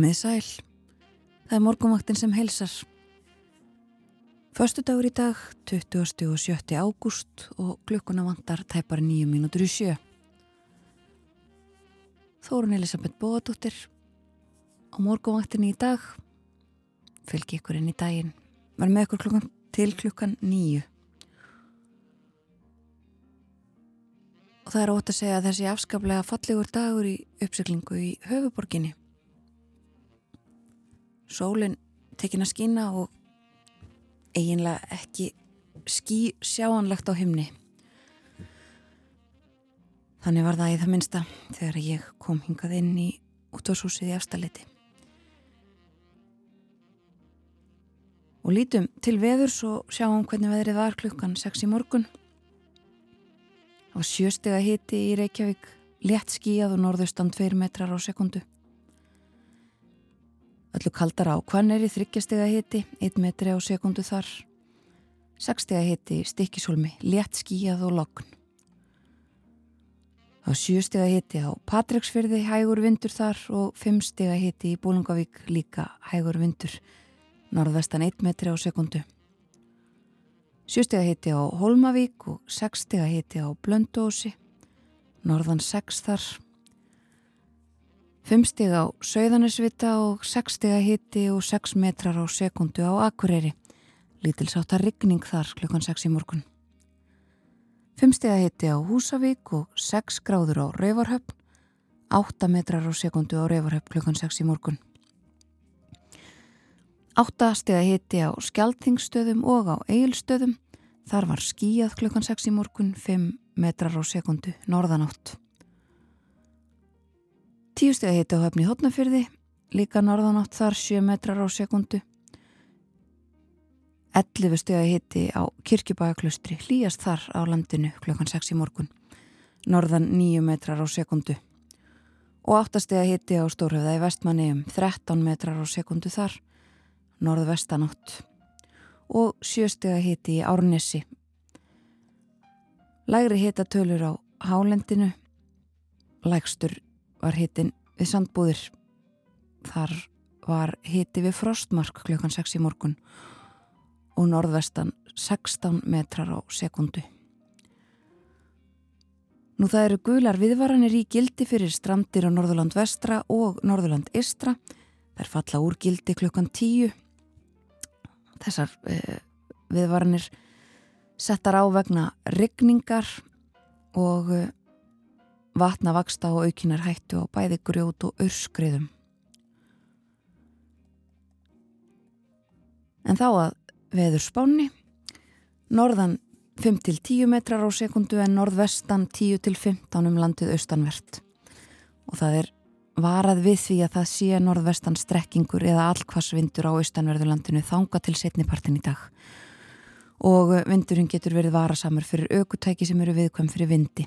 Komið sæl. Það er morgunvaktin sem heilsar. Föstu dagur í dag, 20. og 7. ágúst og klukkuna vantar tæpar nýju mínútur í sjö. Þórun Elisabeth Bóadóttir á morgunvaktin í dag fylgi ykkur inn í daginn. Var með ykkur klukkan til klukkan nýju. Og það er ótt að segja að þessi afskaplega fallegur dagur í uppsöklingu í höfuborginni sólinn tekin að skýna og eiginlega ekki ský sjáanlegt á himni. Þannig var það í það minsta þegar ég kom hingað inn í útvarshúsið í afstalliti. Og lítum til veður svo sjáum hvernig veðrið var klukkan 6 í morgun. Það var sjöstega hiti í Reykjavík, létt skíjað og norðustan 2 metrar á sekundu. Öllu kaldar á Kvanneri þryggjastega hiti, 1 metri á sekundu þar. 6 stega hiti stikkisólmi, létt skíjað og lokn. Á 7 stega hiti á Patræksfyrði hægur vindur þar og 5 stega hiti í Bólungavík líka hægur vindur, norðvestan 1 metri á sekundu. 7 stega hiti á Holmavík og 6 stega hiti á Blöndósi, norðan 6 þar. 5 stig á Sauðanisvita og 6 stig að hitti og 6 metrar á sekundu á Akureyri. Lítilsátt að rigning þar klukkan 6 í morgun. 5 stig að hitti á Húsavík og 6 gráður á Rauvarhöfn. 8 metrar á sekundu á Rauvarhöfn klukkan 6 í morgun. 8 stig að hitti á Skeltingstöðum og á Eilstöðum. Þar var skíjað klukkan 6 í morgun 5 metrar á sekundu norðanátt. Tíu steg að hita á höfni hotnafyrði, líka norðanátt þar 7 metrar á sekundu. 11 steg að hiti á kirkjubæjaklustri, hlýjast þar á landinu klukkan 6 í morgun, norðan 9 metrar á sekundu. Og 8 steg að hiti á stórhefða í vestmanni um 13 metrar á sekundu þar, norðvestanátt. Og 7 steg að hiti í Árnesi. Lægri hitatölur á hálendinu, lægstur var hitin við sandbúðir. Þar var hiti við frostmark klukkan 6 í morgun og norðvestan 16 metrar á sekundu. Nú það eru gular viðvaranir í gildi fyrir strandir á Norðurland vestra og Norðurland istra. Það er falla úr gildi klukkan 10. Þessar eh, viðvaranir settar á vegna regningar og eh, vatna vaksta og aukinar hættu á bæði grjót og örskriðum. En þá að veður spáni, norðan 5-10 metrar á sekundu en norðvestan 10-15 um landið austanvert. Og það er varað við því að það sé norðvestan strekkingur eða allkvassvindur á austanverðurlandinu þanga til setnipartin í dag. Og vindurinn getur verið varasamur fyrir aukutæki sem eru viðkvæm fyrir vindi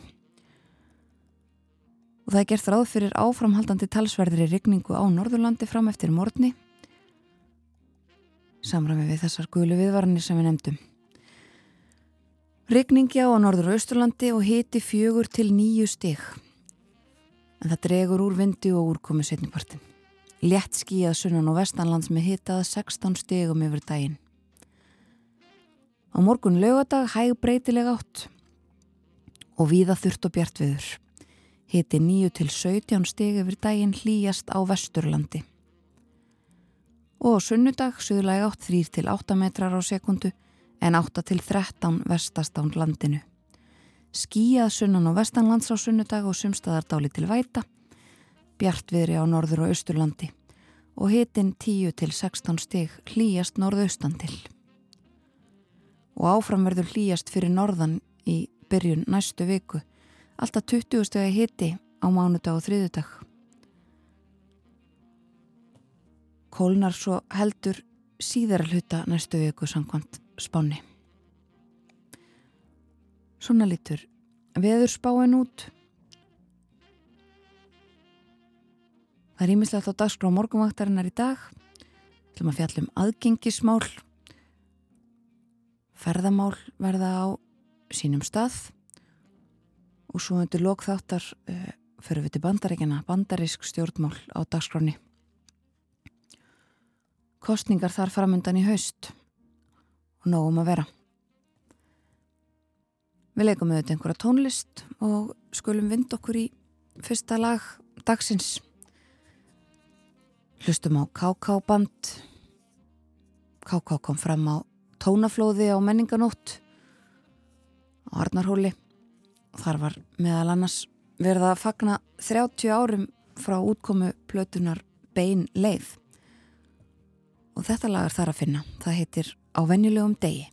og það er gert ráð fyrir áframhaldandi talsverðri rigningu á Norðurlandi fram eftir morgni samræmi við þessar gulu viðvarnir sem við nefndum. Rigningi á Norður og Östurlandi og hiti fjögur til nýju stig en það dregur úr vindi og úrkomi setnipartin. Létt skíjað sunnan og vestanlands með hitað 16 stigum yfir daginn. Á morgun lögadag hæg breytileg átt og víða þurft og bjart viður. Hiti 9 til 17 steg yfir daginn hlýjast á Vesturlandi. Og sunnudag suðulega 8 3 til 8 metrar á sekundu en 8 til 13 vestast á landinu. Skíjað sunnan og vestanlands á sunnudag og sumstaðardáli til væta, bjartviðri á norður og austurlandi og hitin 10 til 16 steg hlýjast norðaustan til. Og áframverður hlýjast fyrir norðan í byrjun næstu viku. Alltaf 20 stegi hitti á mánudag og þriðudag. Kólnar svo heldur síðara hluta næstu viku samkvæmt spáni. Svona lítur veður spáin út. Það er ímislegt á dagskrá morgunvaktarinnar í dag. Ætlum að fjallum aðgengismál ferðamál verða á sínum stað og svo undir lokþáttar uh, fyrir við til bandaríkjana, bandarísk stjórnmál á dagskráni. Kostningar þar framöndan í haust og nógum að vera. Við leikum auðvitað einhverja tónlist og skulum vind okkur í fyrsta lag dagsins. Hlustum á KK band. KK kom fram á tónaflóði á menninganótt á Arnarhóli þar var meðal annars verið að fagna 30 árum frá útkomu plötunar Bein leið. Og þetta lag er þar að finna. Það heitir Á venjulegum degi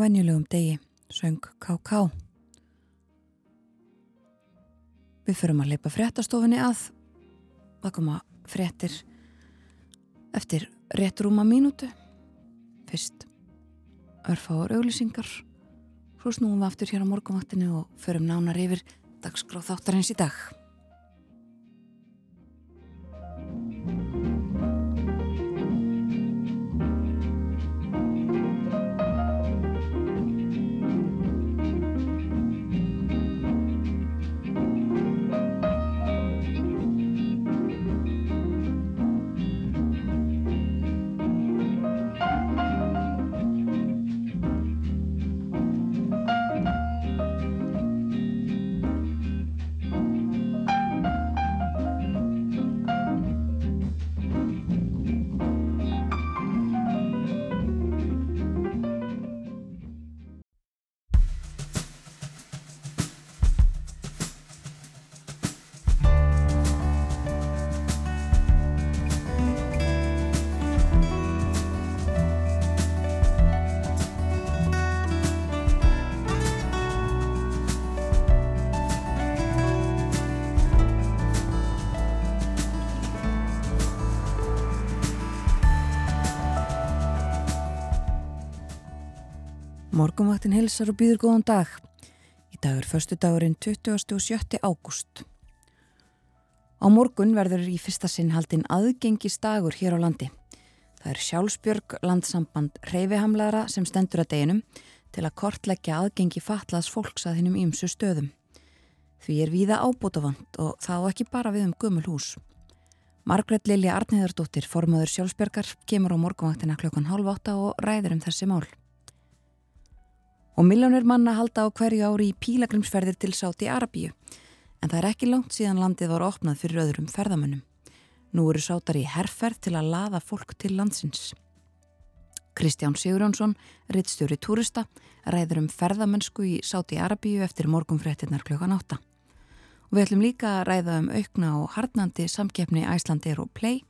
venjulegum degi, söng K.K. Við förum að leipa fréttastofinni að. Það koma fréttir eftir rétt rúma mínútu. Fyrst örfáur auglýsingar. Svo snúum við aftur hér á morgunvaktinu og förum nánar yfir dagskráð þáttarins í dag Morgonvaktin hilsar og býður góðan dag. Í dag er förstu dagurinn 27. ágúst. Á morgun verður í fyrsta sinn haldinn aðgengis dagur hér á landi. Það er sjálfsbjörg landsamband reyfihamlara sem stendur að deginum. til að kortleggja aðgengi fatlaðs fólks að hinnum ímsu stöðum. Því er víða ábútafand og þá ekki bara við um gömul hús. Margret Lilja Arniðardóttir, formadur sjálfsbergar, kemur á morgunvaktina klokkan halv átta og ræður um þessi mál. Og miljónir manna halda á hverju ári í pílagrimsferðir til Sáti Arabíu, en það er ekki langt síðan landið var opnað fyrir öðrum ferðamönnum. Nú eru sátar í herrferð til að laða fólk til landsins. Kristján Sigurjónsson, rittstjóri túrista, ræður um ferðamennsku í Sáti Arabíu eftir morgunfréttinnar klukkan átta. Og við ætlum líka að ræða um aukna og harnandi samkeppni Æslandir og Play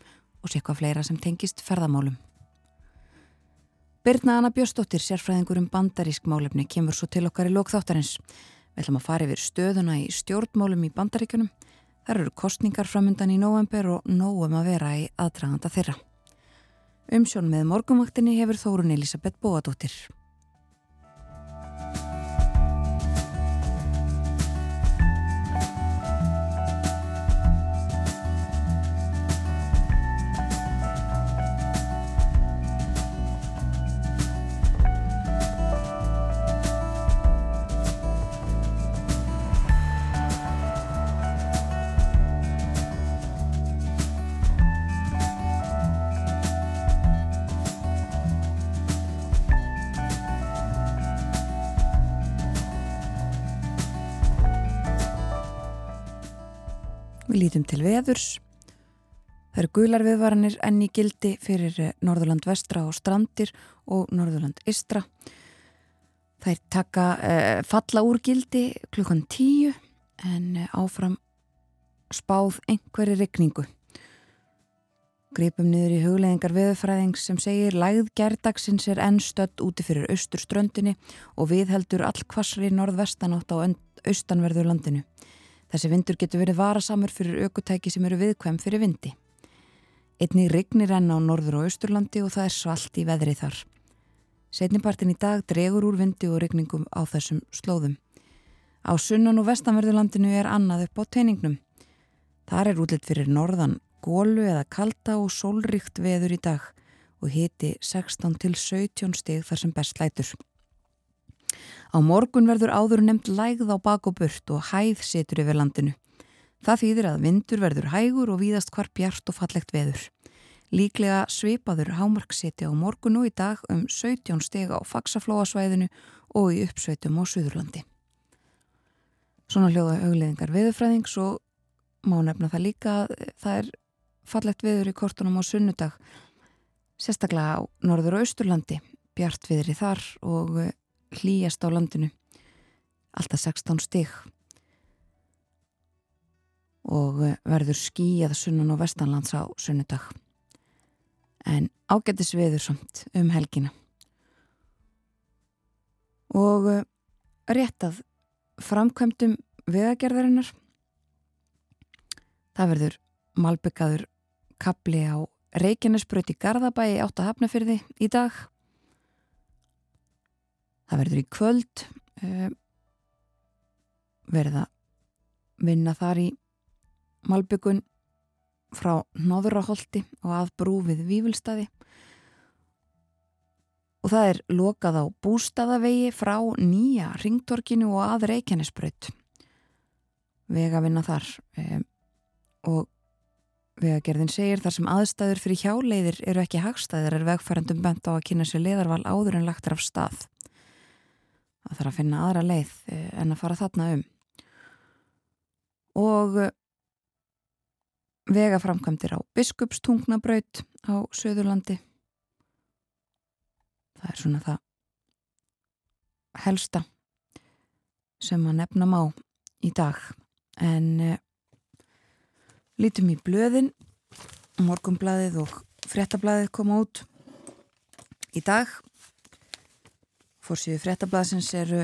og sé hvað fleira sem tengist ferðamálum. Birna Anna Björstóttir, sérfræðingur um bandarísk málefni, kemur svo til okkar í lókþáttarins. Við ætlum að fara yfir stöðuna í stjórnmálum í bandaríkunum. Þar eru kostningar framundan í november og nógum að vera í aðdraganda þeirra. Umsjón með morgumvaktinni hefur Þórun Elisabeth Bóadóttir. Lítum til veðurs. Það eru gular viðvaranir enn í gildi fyrir eh, Norðurland vestra og strandir og Norðurland istra. Það er taka eh, falla úr gildi klukkan tíu en eh, áfram spáð einhverju regningu. Gripum niður í hugleðingar veðurfræðings sem segir lægð gerdagsins er enn stödd úti fyrir austurströndinni og viðheldur allkvassri norðvestanátt á austanverður landinu. Þessi vindur getur verið varasamur fyrir aukutæki sem eru viðkvæm fyrir vindi. Einni rignir enn á norður og austurlandi og það er svalt í veðri þar. Setnipartin í dag dregur úr vindi og rigningum á þessum slóðum. Á sunnan og vestanverðurlandinu er annað upp á teiningnum. Þar er útlitt fyrir norðan, gólu eða kalda og sólríkt veður í dag og hiti 16 til 17 stig þar sem best lætur. Á morgun verður áður nefnt lægð á bak og burt og hæð setur yfir landinu. Það þýðir að vindur verður hægur og víðast hvar bjart og fallegt veður. Líklega svipaður hámarkseti á morgun og í dag um 17 steg á faksaflóasvæðinu og í uppsveitum á Suðurlandi. Svona hljóða augleðingar veðurfræðings og má nefna það líka að það er fallegt veður í kortunum á sunnudag, sérstaklega á norður og austurlandi, bjart viðri þar og hlýjast á landinu. Alltaf 16 stig. Og eh, verður skíjað sunnan og vestanlands á sunnudag. En ágættis viður samt um helgina. Og eh, réttað framkvæmdum vegagerðarinnar. Það verður malbyggaður kapli á Reykjanesbröti Garðabæi átt að hafna fyrir því í dag Það verður í kvöld uh, verða vinna þar í Malbyggun frá Nóðuraholti og að brúfið Vífylstaði og það er lokað á bústaðavegi frá nýja ringtorkinu og að Reykjanesbröð vega vinna þar um, og vegagerðin segir þar sem aðstæður fyrir hjáleiðir eru ekki hagstæðir er vegfærandum bent á að kynna sér leðarval áður en lagt er af stað það þarf að finna aðra leið eh, en að fara þarna um. Og eh, vegaframkvæmdir á biskupstungnabraut á Suðurlandi. Það er svona það helsta sem að nefna má í dag. En uh, lítum í blöðin. Morgumblaðið og frettablaðið koma út í dag Fórsíðu fréttablasins eru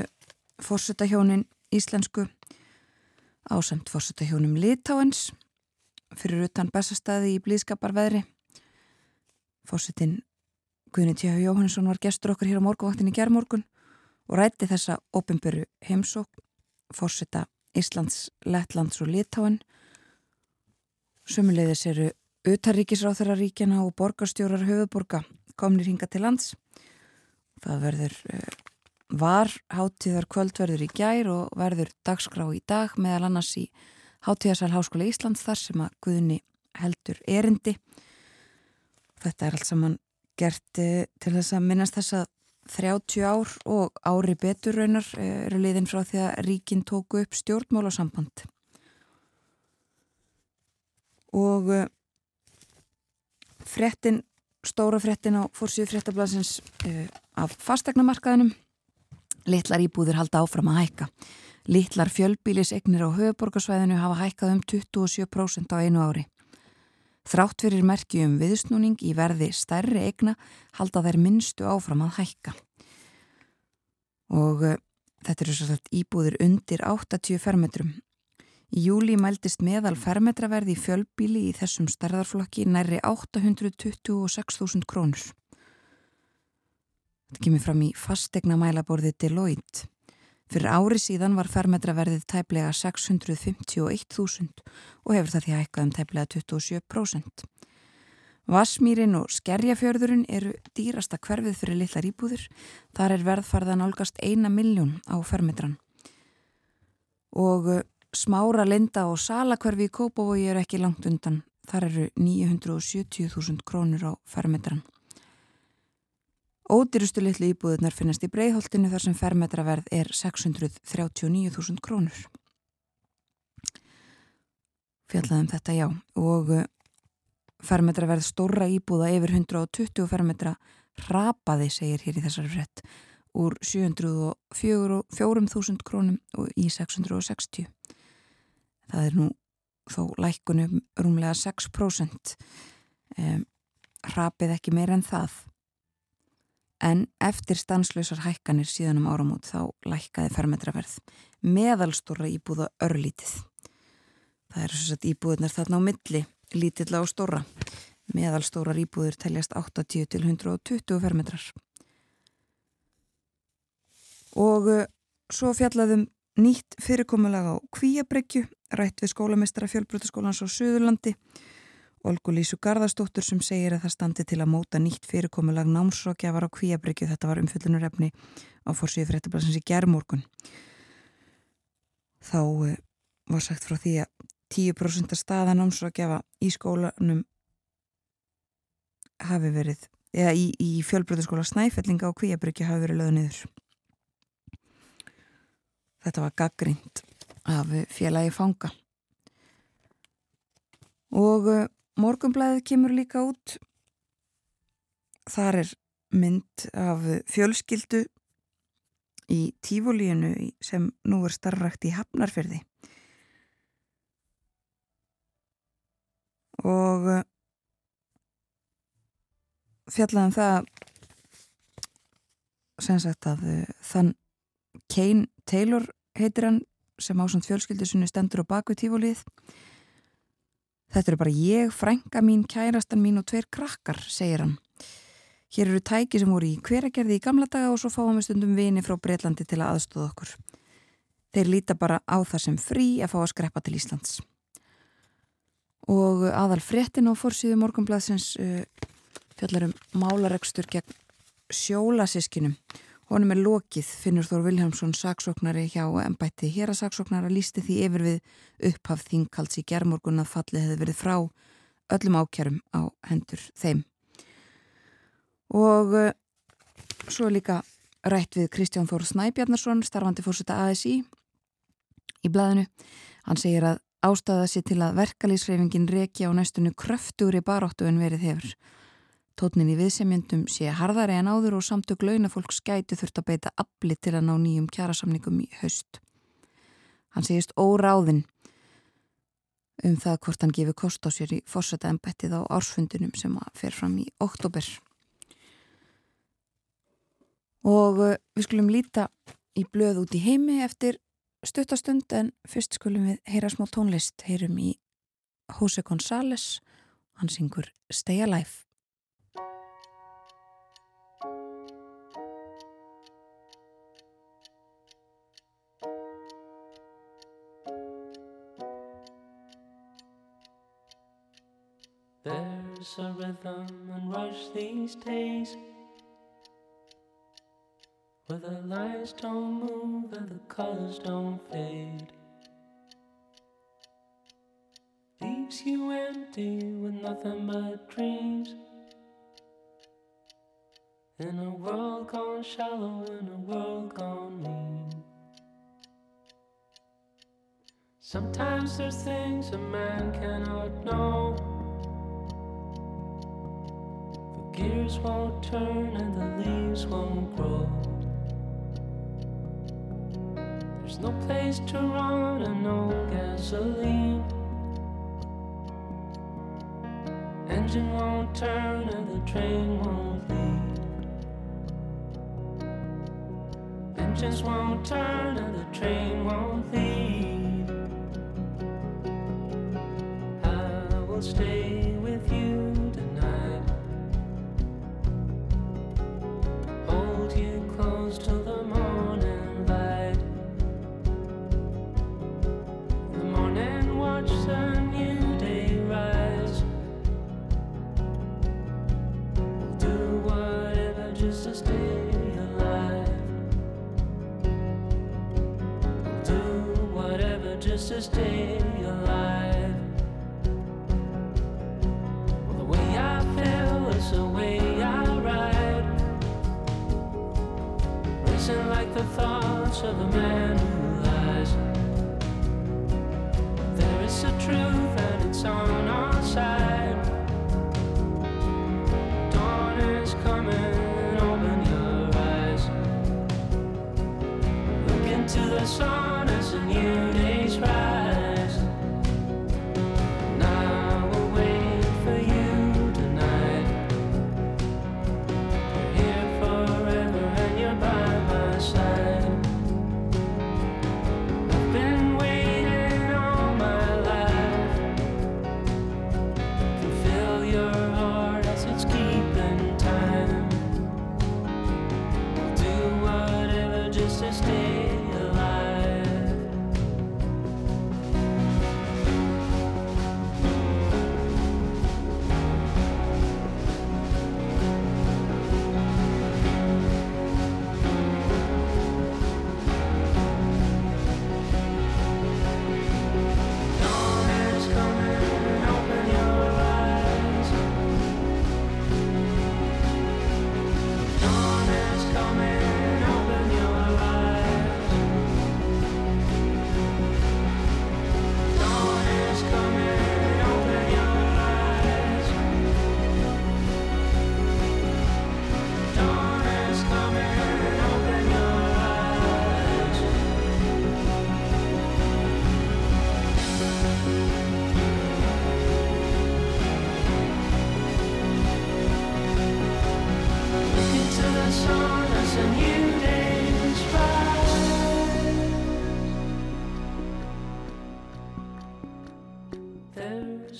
fórsetahjónin íslensku ásamt fórsetahjónum Litáens fyrir utan bestastæði í blíðskaparveðri. Fórsetin Guðni Tjáhu Jóhannesson var gestur okkur hér á morgunvaktin í gerðmorgun og rætti þessa ofinböru heimsók fórseta Íslands, Lettlands og Litáen. Sumulegðis eru utaríkisráþararíkjana og borgarstjórar höfuborga komnir hinga til lands það verður uh, var hátíðar kvöldverður í gær og verður dagskrá í dag meðal annars í hátíðarsal Háskóla Íslands þar sem að Guðni heldur erindi. Þetta er allt saman gert eh, til þess að minnast þess að 30 ár og ári betur raunar eh, eru liðin frá því að ríkin tóku upp stjórnmál og eh, frettin, stóra frettin á fórsíðu frettablasins af fastegnamarkaðinum Littlar íbúðir halda áfram að hækka. Littlar fjölbílisegnir á höfuborgarsvæðinu hafa hækkað um 27% á einu ári. Þrátt fyrir merkjum viðsnúning í verði stærri egna halda þær minnstu áfram að hækka. Og uh, þetta eru svo sagt íbúðir undir 80 fermetrum. Í júli mæltist meðal fermetraverði í fjölbíli í þessum stærðarflokki næri 826.000 krónur. Þetta kemur fram í fastegna mælaborði Deloitte. Fyrir ári síðan var fermetraverðið tæplega 651.000 og hefur það því hækkað um tæplega 27%. Vasmýrin og skerjafjörðurinn eru dýrasta hverfið fyrir litlar íbúður. Þar er verðfarðan álgast eina miljón á fermetran. Og smára linda og salakverfi í Kópavogi eru ekki langt undan. Þar eru 970.000 krónur á fermetran. Ódýrustu litlu íbúðunar finnast í breyðholtinu þar sem fermetraverð er 639.000 krónur. Fjallaðum þetta já og uh, fermetraverð stóra íbúða yfir 120 fermetra rapaði segir hér í þessari frett úr 704.000 krónum í 660. Það er nú þó lækunum rúmlega 6%. Um, rapið ekki meir en það en eftir stanslösar hækkanir síðan um áramót þá lækkaði fermetraverð meðalstóra íbúða örlítið. Það er svo að íbúðunar þarna á milli, lítill á stóra. Meðalstórar íbúður teljast 80 til 120 fermetrar. Og uh, svo fjallaðum nýtt fyrirkomulega á Kvíabryggju, rætt við skólamestara fjölbrotaskólans á Suðurlandi Olgu Lísu Garðarstóttur sem segir að það standi til að móta nýtt fyrirkomulag námsrákjafar á Kvíabryggju. Þetta var umfyllunurefni á fórsíðu fréttablasins í gerðmorgun. Þá uh, var sagt frá því að 10% staða námsrákjafa í skólanum hafi verið, eða í, í fjölbröðuskóla Snæfellinga á Kvíabryggju hafi verið löðu niður. Þetta var gaggrind af félagi fanga. Og uh, Morgumblæðið kemur líka út. Þar er mynd af fjölskyldu í tífólíinu sem nú er starrakt í Hafnarferði. Og uh, fjallaðum það sem sagt að þann Kane Taylor heitir hann sem ásand fjölskyldu sinni stendur á baku tífólíð Þetta eru bara ég, frænga mín, kærastan mín og tveir krakkar, segir hann. Hér eru tæki sem voru í hveragerði í gamla daga og svo fáum við stundum vini frá Breitlandi til að aðstóða okkur. Þeir líta bara á það sem frí að fá að skreppa til Íslands. Og aðal fréttin á fórsíðu morgunbladsins uh, fjallar um málaregstur gegn sjólasískinum Honum er lokið, finnur Þór Viljámsson saksóknari hjá ennbætti hér að saksóknara lísti því yfir við upphaf þingkalds í gerðmorgun að fallið hefði verið frá öllum ákjærum á hendur þeim. Og uh, svo líka rætt við Kristján Þór Snæbjarnarsson, starfandi fórseta ASI í blæðinu. Hann segir að ástæða sér til að verkalýsreifingin reykja á næstunni kröftur í baróttu en verið hefur. Tótnin í viðsemjöndum sé harðari en áður og samtök launafólk skæti þurft að beita afli til að ná nýjum kjærasamningum í haust. Hann segist óráðinn um það hvort hann gefur kost á sér í fórsetta ennbættið á ársfundinum sem að fer fram í oktober. Og uh, við skulum líta í blöð út í heimi eftir stuttastund en fyrst skulum við heyra smá tónlist. Heyrum í Jose González, hann syngur Stay Alive. A rhythm and rush these days Where the lights don't move and the colors don't fade. Leaves you empty with nothing but dreams. In a world gone shallow, in a world gone mean. Sometimes there's things a man cannot know. Gears won't turn and the leaves won't grow. There's no place to run and no gasoline. Engine won't turn and the train won't leave. Engines won't turn and the train won't leave. I will stay with you stay alive. Well, the way I feel is the way I ride. Like the thoughts of a man who lies. There is a truth and it's on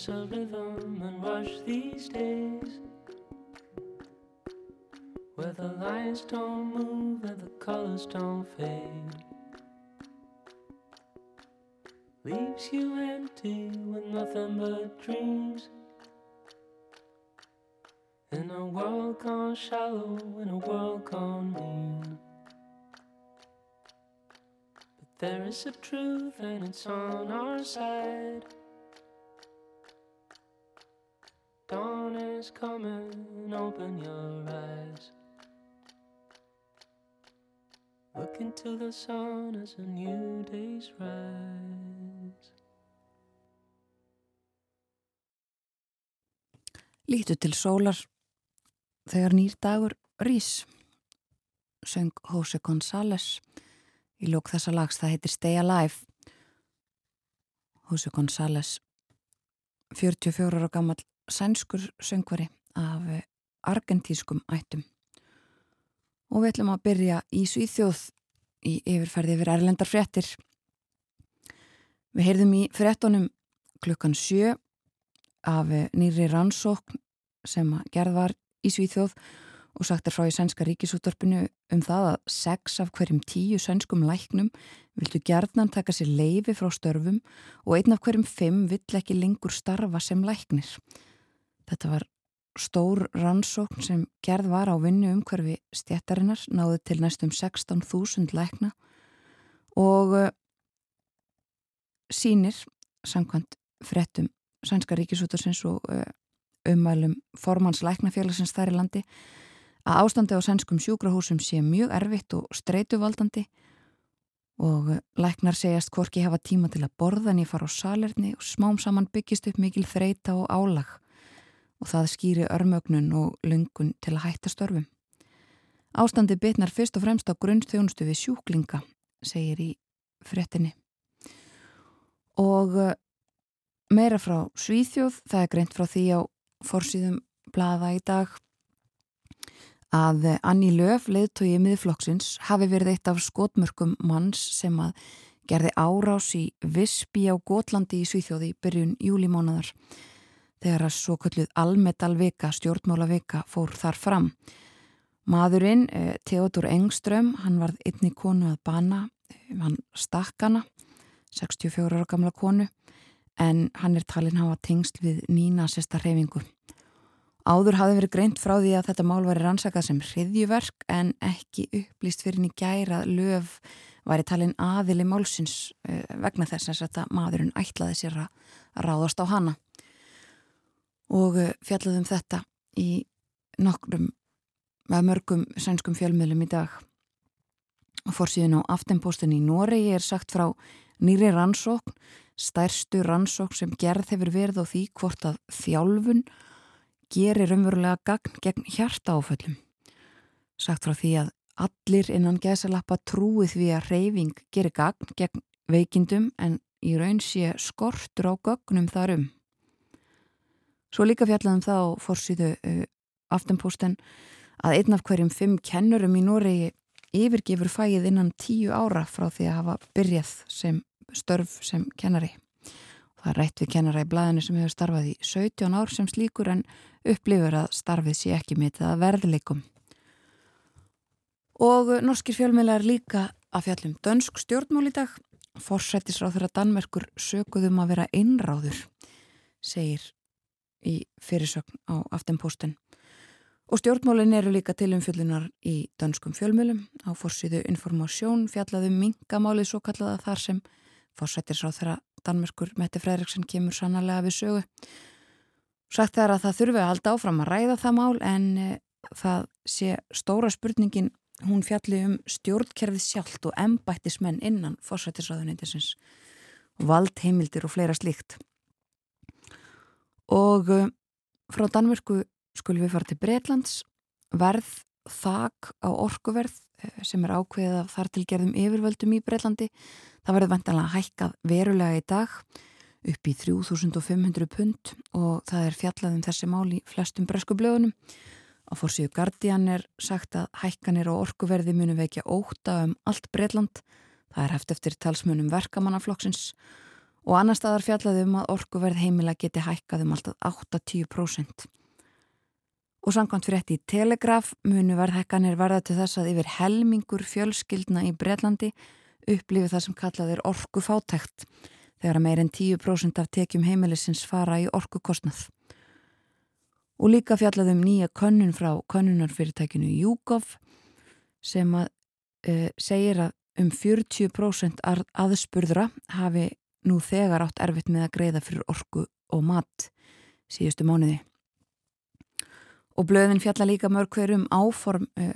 There's a rhythm and rush these days where the lines don't move and the colors don't fade. Leaves you empty with nothing but dreams. In a world gone shallow, in a world gone mean. But there is a truth and it's on our side. Dawn is coming, open your eyes. Look into the sun as a new day's rise. Lítu til sólar þegar nýr dagur rís söng Jose González í lók þessa lags, það heitir Stay Alive Jose González 44 ára gammal sænskur söngvari af argentískum ættum og við ætlum að byrja í Svíþjóð í yfirferði yfir Erlendar fréttir Við heyrðum í fréttonum klukkan sjö af nýri rannsókn sem gerð var í Svíþjóð og sagt er frá í sænska ríkisúttorpinu um það að sex af hverjum tíu sænskum læknum vildu gerðnan taka sér leifi frá störfum og einn af hverjum fimm vill ekki lengur starfa sem læknir. Þetta var stór rannsókn sem gerð var á vinnu umhverfi stjættarinnar náði til næstum 16.000 lækna og uh, sínir samkvæmt frettum Sænska ríkisútarsins og uh, umælum formans læknafélagsins þær í landi að ástandi á sænskum sjúkrahúsum sé mjög erfitt og streytuvaldandi og uh, læknar segjast hvorki hafa tíma til að borða en ég fara á salerni og smám saman byggist upp mikil þreita og álag og það skýri örmögnun og lungun til að hætta störfum. Ástandi bitnar fyrst og fremst á grunnstjónustu við sjúklinga, segir í frettinni. Og uh, meira frá Svíþjóð, það er greint frá því á forsýðum blaða í dag að Anni Löf, leðtói miðflokksins, hafi verið eitt af skotmörkum manns sem að gerði árás í Visby á Gótlandi í Svíþjóði byrjun júlimónadar þegar að svo kölluð almetalvika, stjórnmálavika fór þar fram. Maðurinn, eh, Theodor Engström, hann varð einni konu að bana, eh, hann stakkana, 64 ára gamla konu, en hann er talin hafa tengst við nýna sérsta reyfingu. Áður hafði verið greint frá því að þetta mál væri rannsakað sem hriðjuverk en ekki upplýst fyrir henni gæra löf væri talin aðili málsins eh, vegna þess að þetta maðurinn ætlaði sér að ráðast á hana og eh, fjallaðum þetta í nokkrum með mörgum sænskum fjölmiðlum í dag. Og fórsíðun á aftenpostin í Noregi er sagt frá nýri rannsókn stærstu rannsókn sem gerð hefur verið á því hvort að þjálfun gerir umverulega gagn gegn hjarta áföllum sagt frá því að allir innan gesalappa trúið því að reyfing gerir gagn gegn veikindum en í raun sé skortur á gögnum þarum Svo líka fjallaðum þá fórsýðu uh, aftenposten að einn af hverjum fimm kennurum í Noregi yfirgifur fæið innan tíu ára frá því að hafa byrjað sem störf sem kennari. Það er rætt við kennara í blæðinu sem hefur starfað í 17 ár sem slíkur en upplifur að starfið sé ekki mitið að verðleikum. Og norskir fjölmiðlar líka að fjallum dönsk stjórnmál í dag. Forsættisráð þeirra Danmerkur sökuðum að vera einráður, segir í fyrirsögn á aftenposten. Og stjórnmálinn eru líka til umfjöllunar í danskum fjölmjölum á fórsýðu informásjón fjallaðum mingamálið svo kallaða þar sem fórsættir sá þeirra Danmörkur Mette Fredriksson kemur sannarlega við sögu. Sagt þær að það þurfi að halda áfram að ræða það mál en e, það sé stóra spurningin hún fjalli um stjórnkerfið sjálft og embættismenn innan fórsættisraðunindisins valdheimildir og fleira slíkt og uh, frá Danmörku skulum við fara til Breitlands verð þak á orkuverð uh, sem er ákveðið af þar til gerðum yfirvöldum í Breitlandi það verður vantanlega hækkað verulega í dag upp í 3500 pund og það er fjallað um þessi mál í flestum bresku blöðunum. Á fórsíðu Guardian er sagt að hækkanir og orkuverði munu vekja óta um allt Breitland það er haft eftir talsmunum verkamannaflokksins. og annar staðar fjallaði um að orkuverð heimila geti hækkað um alltaf 8-10%. Og samkvæmt fyrir þetta í Telegraf munu verðhækkanir verða til þess að yfir helmingur fjölskyldna í Breitlandi upplifið það sem kallað er orkufátækt þegar að meirinn 10% af tekjum heimilisins fara í orkukostnað. Og líka fjallaði um nýja könnun frá könnunarfyrirtækinu Júkov sem að, uh, segir að um 40% aðspurðra hafi nú þegar átt erfitt með að greiða fyrir orku og mat síðustu mánuði. Og blöðin fjalla líka mörg hverjum áform uh,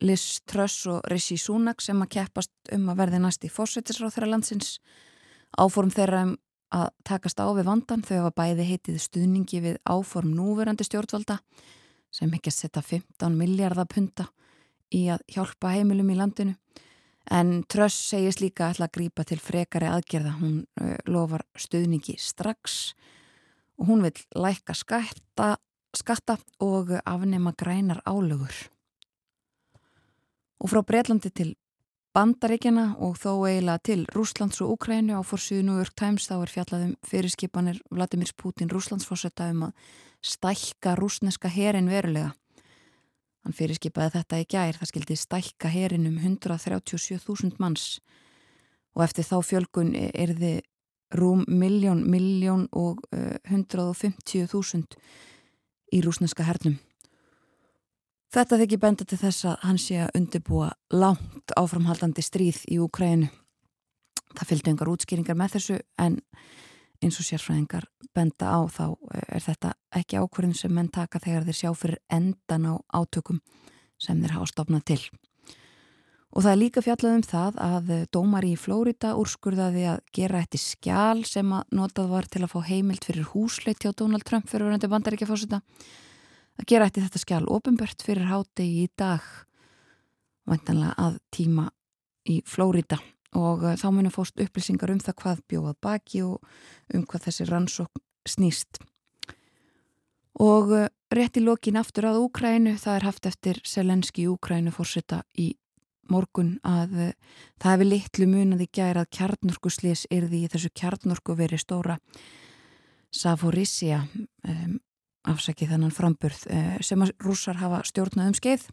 Liz Truss og Rishi Sunak sem að keppast um að verði næst í fórsættisráð þeirra landsins. Áform þeirra um að takast á við vandan þau hafa bæði heitið stuðningi við áform núverandi stjórnvalda sem ekki að setja 15 miljardar punta í að hjálpa heimilum í landinu En Tröss segist líka alltaf að grýpa til frekari aðgerða. Hún uh, lofar stuðningi strax og hún vil læka skatta, skatta og afnema grænar álögur. Og frá Breitlandi til Bandaríkjana og þó eiginlega til Rúslands og Ukrænu á fórsíðu New York Times þá er fjallaðum fyrirskipanir Vladimir Putin Rúslandsforsetta um að stælka rúsneska herin verulega. Hann fyrirskipaði þetta í gær, það skildi stælka herinum 137.000 manns og eftir þá fjölgun er þið rúm miljón, miljón og uh, 150.000 í rúsneska hernum. Þetta þykir benda til þess að hann sé að undirbúa langt áframhaldandi stríð í Úkrænu. Það fylgdu engar útskýringar með þessu en eins og sérfræðingar benda á þá er þetta ekki ákverðin sem menn taka þegar þeir sjá fyrir endan á átökum sem þeir hafa stopnað til. Og það er líka fjallað um það að dómar í Flórida úrskurðaði að gera eitt skjál sem að notað var til að fá heimild fyrir húsleit hjá Donald Trump fyrir verðandi bandaríkja fórsita. Að gera eitt þetta skjál ofinbört fyrir hátegi í dag vantanlega að tíma í Flórida og uh, þá munum fóst upplýsingar um það hvað bjóðað baki og um hvað þessi rannsókn snýst. Og uh, rétt í lokin aftur að Úkrænu, það er haft eftir Selenski Úkrænu fórsita í morgun að uh, það hefði litlu munandi gæra að kjarnorkuslis erði í þessu kjarnorku veri stóra Saforissia um, afsakið þannan framburð sem að rússar hafa stjórnað um skeið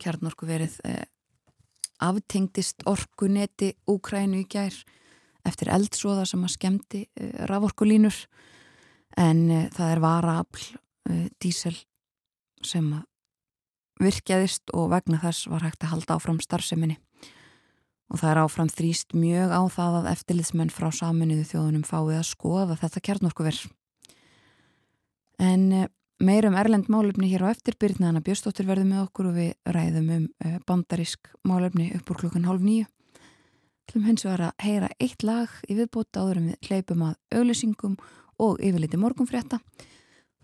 kjarnorku verið aftengdist orkuneti Úkrænu í gær eftir eldsóða sem að skemmti raforkulínur en það er varaafl dísel sem að virkjaðist og vegna þess var hægt að halda áfram starfseminni. Og það er áfram þrýst mjög á það að eftirliðsmenn frá saminuðu þjóðunum fáið að skoða þetta kjarnorkuverð. En eh, meirum erlend málefni hér á eftirbyrna en að Björnstóttir verði með okkur og við ræðum um eh, bandarísk málefni upp úr klukkan hálf nýju. Hlum hins vegar að heyra eitt lag í viðbót áður en við hleypum að auðlýsingum og yfirleiti morgunfrétta.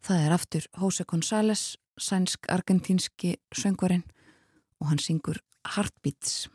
Það er aftur Jose González sænsk-argentínski söngvarinn og hann syngur Heartbeats.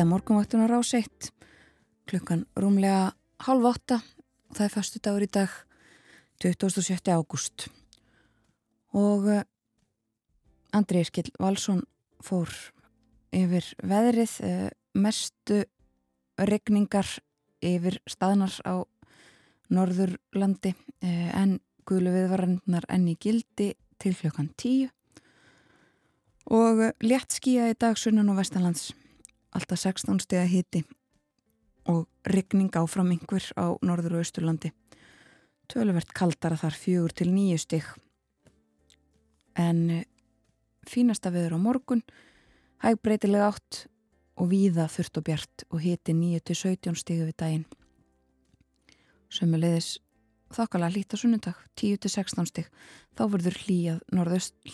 Þetta er morgunvaktun á 1, klukkan rúmlega halv åtta og það er fastu dagur í dag, 27. ágúst. Og eh, Andri Irkil Valsson fór yfir veðrið, eh, mestu regningar yfir staðnar á Norðurlandi eh, en guðlu viðvarannar enn í gildi til klukkan 10 og létt skýja í dag sunnan og vestanlands alltaf 16 steg að hiti og ryggning áfram einhver á norður og austurlandi. Töluvert kaldara þar fjögur til nýju steg. En eh, fínasta viður á morgun, hægbreytilega átt og víða þurft og bjart og hiti 9 til 17 stegu við daginn. Sömmulegðis þokkala hlýtt á sunnundag, 10 til 16 steg. Þá verður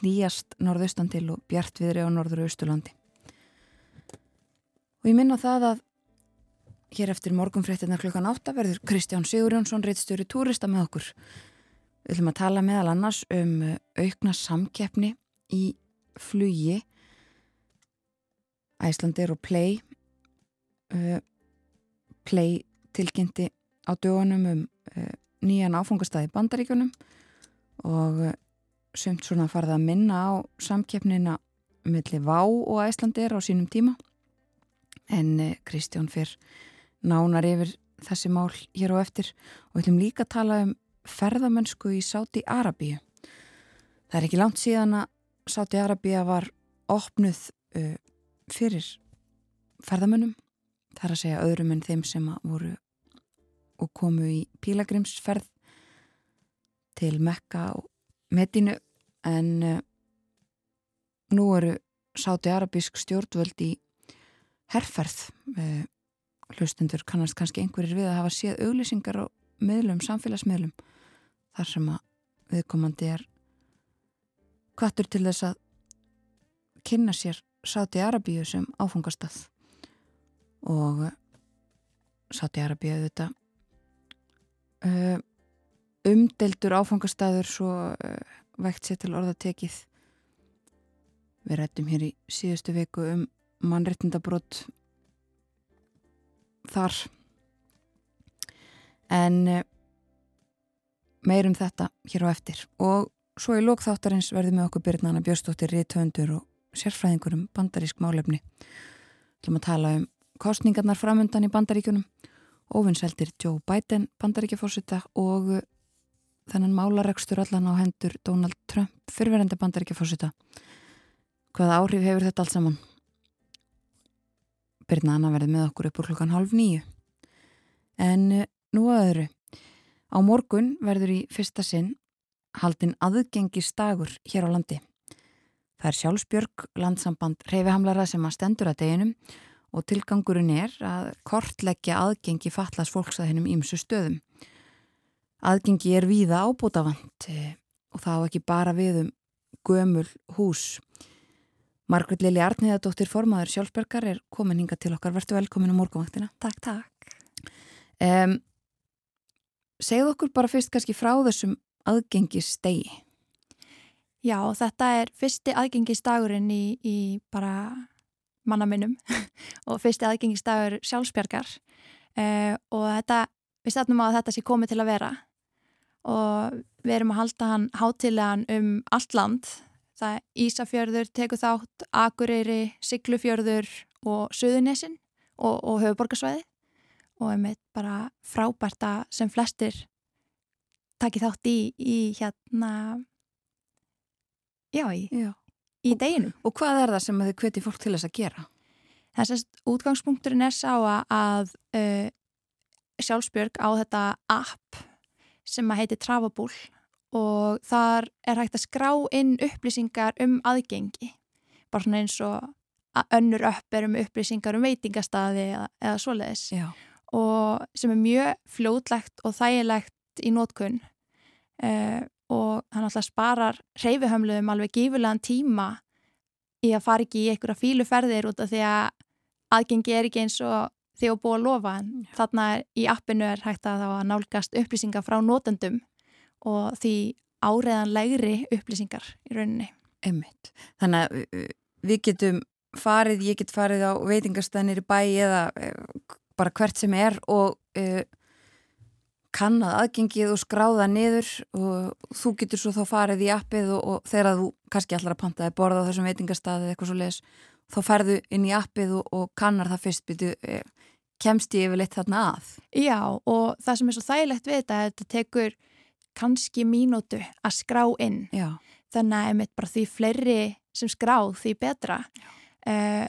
hlýjast norðaustan til og bjart viðri á norður og austurlandi. Og ég minna það að hér eftir morgunfréttina klukkan 8 verður Kristján Sigurjónsson reittstjóri túrista með okkur. Við ætlum að tala meðal annars um uh, aukna samkeppni í flugi Æslandir og Play uh, Play tilkynnti á dögunum um uh, nýjan áfungastæði bandaríkunum og uh, sumt svona farða að minna á samkeppnina millir Vá og Æslandir á sínum tíma en eh, Kristján fyrr nánar yfir þessi mál hér á eftir. Og við ætlum líka að tala um ferðamennsku í Sáti Arabíu. Það er ekki langt síðan að Sáti Arabíu var opnuð uh, fyrir ferðamönnum, það er að segja öðrum en þeim sem voru og komu í pílagrimsferð til Mekka og Medinu en uh, nú eru Sáti Arabísk stjórnvöld í herrferð hlustundur kannast kannski einhverjir við að hafa séð auglýsingar á miðlum, samfélagsmiðlum þar sem að viðkomandi er kvartur til þess að kynna sér Sáti Arabíu sem áfungastað og Sáti Arabíu þetta uh, umdeldur áfangastaður svo vægt sér til orðatekið. Við rættum hér í síðustu viku um mannrettindabrót þar. En eh, meirum þetta hér á eftir. Og svo í lókþáttarins verðum við okkur byrjnana Björnstóttir Ríðtöndur og sérfræðingur um bandarísk málefni. Ætlum að tala um kostningarnar framöndan í bandaríkunum ofinseldir Joe Biden bandaríkjafórsita og eh, þennan málaregstur allan á hendur Donald Trump fyrverenda bandaríkjafórsita hvaða áhrif hefur þetta allt saman Birna Anna verði með okkur upp úr klukkan halv nýju. En eh, nú að öðru. Á morgun verður í fyrsta sinn haldinn aðgengistagur hér á landi. Það er sjálfsbjörg landsamband reyfihamlara sem að stendur að deginum og tilgangurinn er að kortleggja aðgengi fatlas fólks að hennum ímsu stöðum. Aðgengi er víða ábútafant eh, og þá ekki bara við um gömul hús. Margrit Lili Arniðadóttir formaður sjálfbergar er komin hinga til okkar. Vertu velkomin á morgunvaktina. Takk, takk. Um, segð okkur bara fyrst kannski frá þessum aðgengistegi. Já, þetta er fyrsti aðgengistagurinn í, í bara mannaminnum og fyrsti aðgengistagur sjálfsbergar uh, og þetta, við stefnum á að þetta sé komið til að vera og við erum að halda hann hátilegan um allt land Það Ísafjörður, teku þátt, Akureyri, Siglufjörður og Suðunesin og, og höfuborgarsvæði og er með bara frábært að sem flestir taki þátt í, í hérna, já, í, já. í deginu. Og hvað er það sem þið hveti fólk til þess að gera? Þessast útgangspunkturinn er sá að uh, sjálfsbjörg á þetta app sem að heiti Travabúl og þar er hægt að skrá inn upplýsingar um aðgengi. Bara svona eins og önnur upp er um upplýsingar um veitingastadi eða, eða svoleiðis. Já. og sem er mjög fljótlegt og þægilegt í nótkunn uh, og hann alltaf sparar reyfihömluðum alveg gífurlegan tíma í að fara ekki í einhverja fíluferðir út af því að aðgengi er ekki eins og því að búa að lofa en þarna er, í appinu er hægt að, að nálgast upplýsingar frá nótendum og því áreðanlegri upplýsingar í rauninni. Einmitt. Þannig að við getum farið, ég get farið á veitingastænir í bæ eða e, bara hvert sem er og e, kannad aðgengið og skráða niður og þú getur svo þá farið í appið og, og þegar þú kannski allar að pantaði borða á þessum veitingastæði eða eitthvað svo les þá ferðu inn í appið og, og kannar það fyrst byrju, e, kemst ég yfir litt þarna að Já og það sem er svo þægilegt við þetta þetta tekur kannski mínútu að skrá inn Já. þannig að einmitt bara því fleiri sem skráð því betra uh,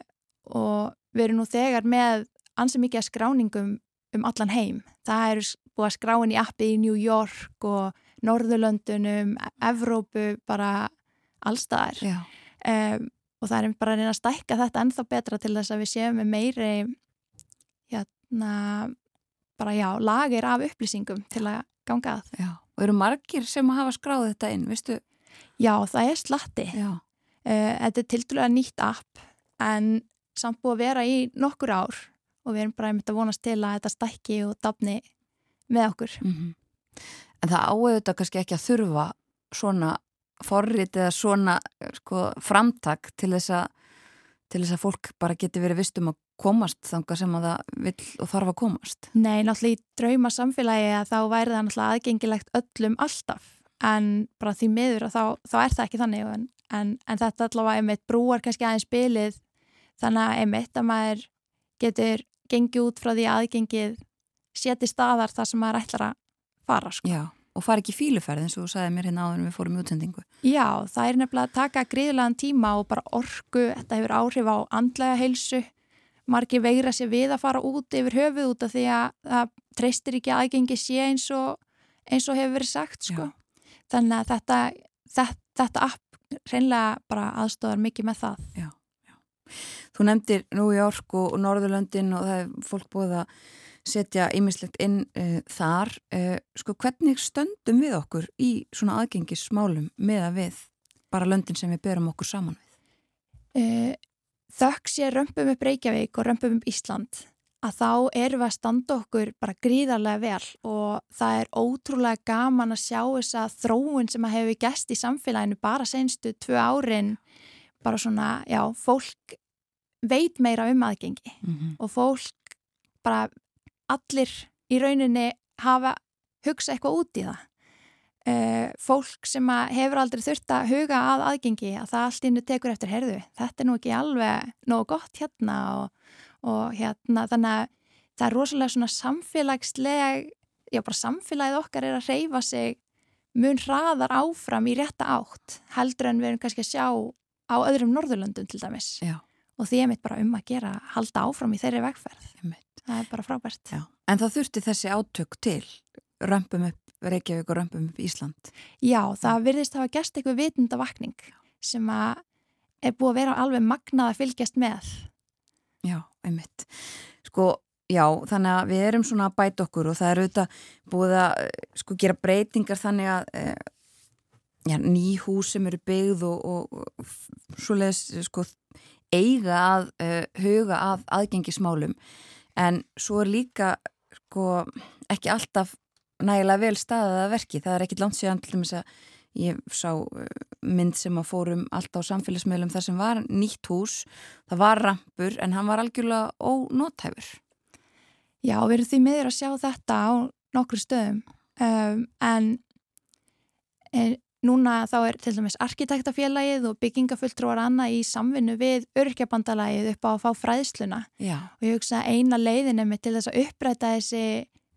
og við erum nú þegar með ansið mikið að skráningum um allan heim. Það eru búið að skráin í appi í New York og Norðurlöndunum, Evrópu, bara allstaðar. Um, og það er bara að reyna að stækka þetta ennþá betra til þess að við séum með meiri hérna, bara já, lagir af upplýsingum til að ganga að. Já, og eru margir sem hafa skráð þetta inn, veistu? Já, það er slatti. Já. Uh, þetta er tildulega nýtt app en samt búið að vera í nokkur ár og við erum bara einmitt að vonast til að þetta stækki og dafni með okkur. Mm -hmm. En það áauðu þetta kannski ekki að þurfa svona forrið eða svona sko, framtak til þess, að, til þess að fólk bara geti verið vistum að komast þanga sem að það vill og þarf að komast. Nei, náttúrulega í drauma samfélagi að þá væri það náttúrulega aðgengilegt öllum alltaf en bara því miður að þá, þá er það ekki þannig en, en, en þetta allavega einmitt brúar kannski aðeins bylið þannig að einmitt að maður getur gengið út frá því aðgengið seti staðar þar sem maður ætlar að fara sko. Já, og fara ekki fíluferð eins og þú sagði mér hérna áður en við fórum í útsendingu. Já, það er nefnilega að taka gríðlegan tíma og bara orgu, þetta hefur áhrif á andlega heilsu, margir veira sér við að fara út yfir höfuð út af því að það treystir ekki aðgengi sé eins og, eins og hefur verið sagt sko. Þannig að þetta, þetta, þetta app reynlega bara aðstofar mikið með það. Já, já. Þú nefndir New York og Norðurlöndin og það er fólk búið að setja ýmislegt inn uh, þar. Uh, sko hvernig stöndum við okkur í svona aðgengismálum með að við bara löndin sem við berum okkur saman við? Uh, þökks ég römpum upp Reykjavík og römpum upp Ísland að þá erum við að standa okkur bara gríðarlega vel og það er ótrúlega gaman að sjá þessa þróun sem að hefur gæst í samfélaginu bara senstu tvö árin bara svona, já, fólk veit meira um aðgengi mm -hmm. og fólk bara allir í rauninni hafa hugsa eitthvað út í það uh, fólk sem hefur aldrei þurft að huga að aðgengi að það allt innu tekur eftir herðu þetta er nú ekki alveg nógu gott hérna og, og hérna þannig að það er rosalega svona samfélagsleg já bara samfélagið okkar er að reyfa sig mun hraðar áfram í rétta átt heldur en við erum kannski að sjá á öðrum Norðurlöndum til dæmis já og því er mitt bara um að gera halda áfram í þeirri vegferð. Það er bara frábært. Já. En það þurfti þessi átök til römpum upp Reykjavík og römpum upp Ísland? Já, það virðist að hafa gæst eitthvað vitundavakning sem að er búið að vera alveg magnað að fylgjast með. Já, einmitt. Sko, já, þannig að við erum svona að bæta okkur og það er auðvitað búið að sko gera breytingar þannig að e, já, ný hús sem eru byggð og, og, og svo leiðis sko eiga að uh, huga að aðgengismálum en svo er líka sko, ekki alltaf nægilega vel staðað að verki. Það er ekkit langt síðan til dæmis að ég sá mynd sem að fórum alltaf á samfélagsmiðlum þar sem var nýtt hús, það var rampur en hann var algjörlega ónótæfur. Já, við erum því miður að sjá þetta á nokkru stöðum um, en, en Núna þá er til dæmis arkitektafélagið og byggingafulltrúar annað í samvinnu við örkjabandalagið upp á að fá fræðsluna Já. og ég hugsa að eina leiðin er með til þess að uppræta þessi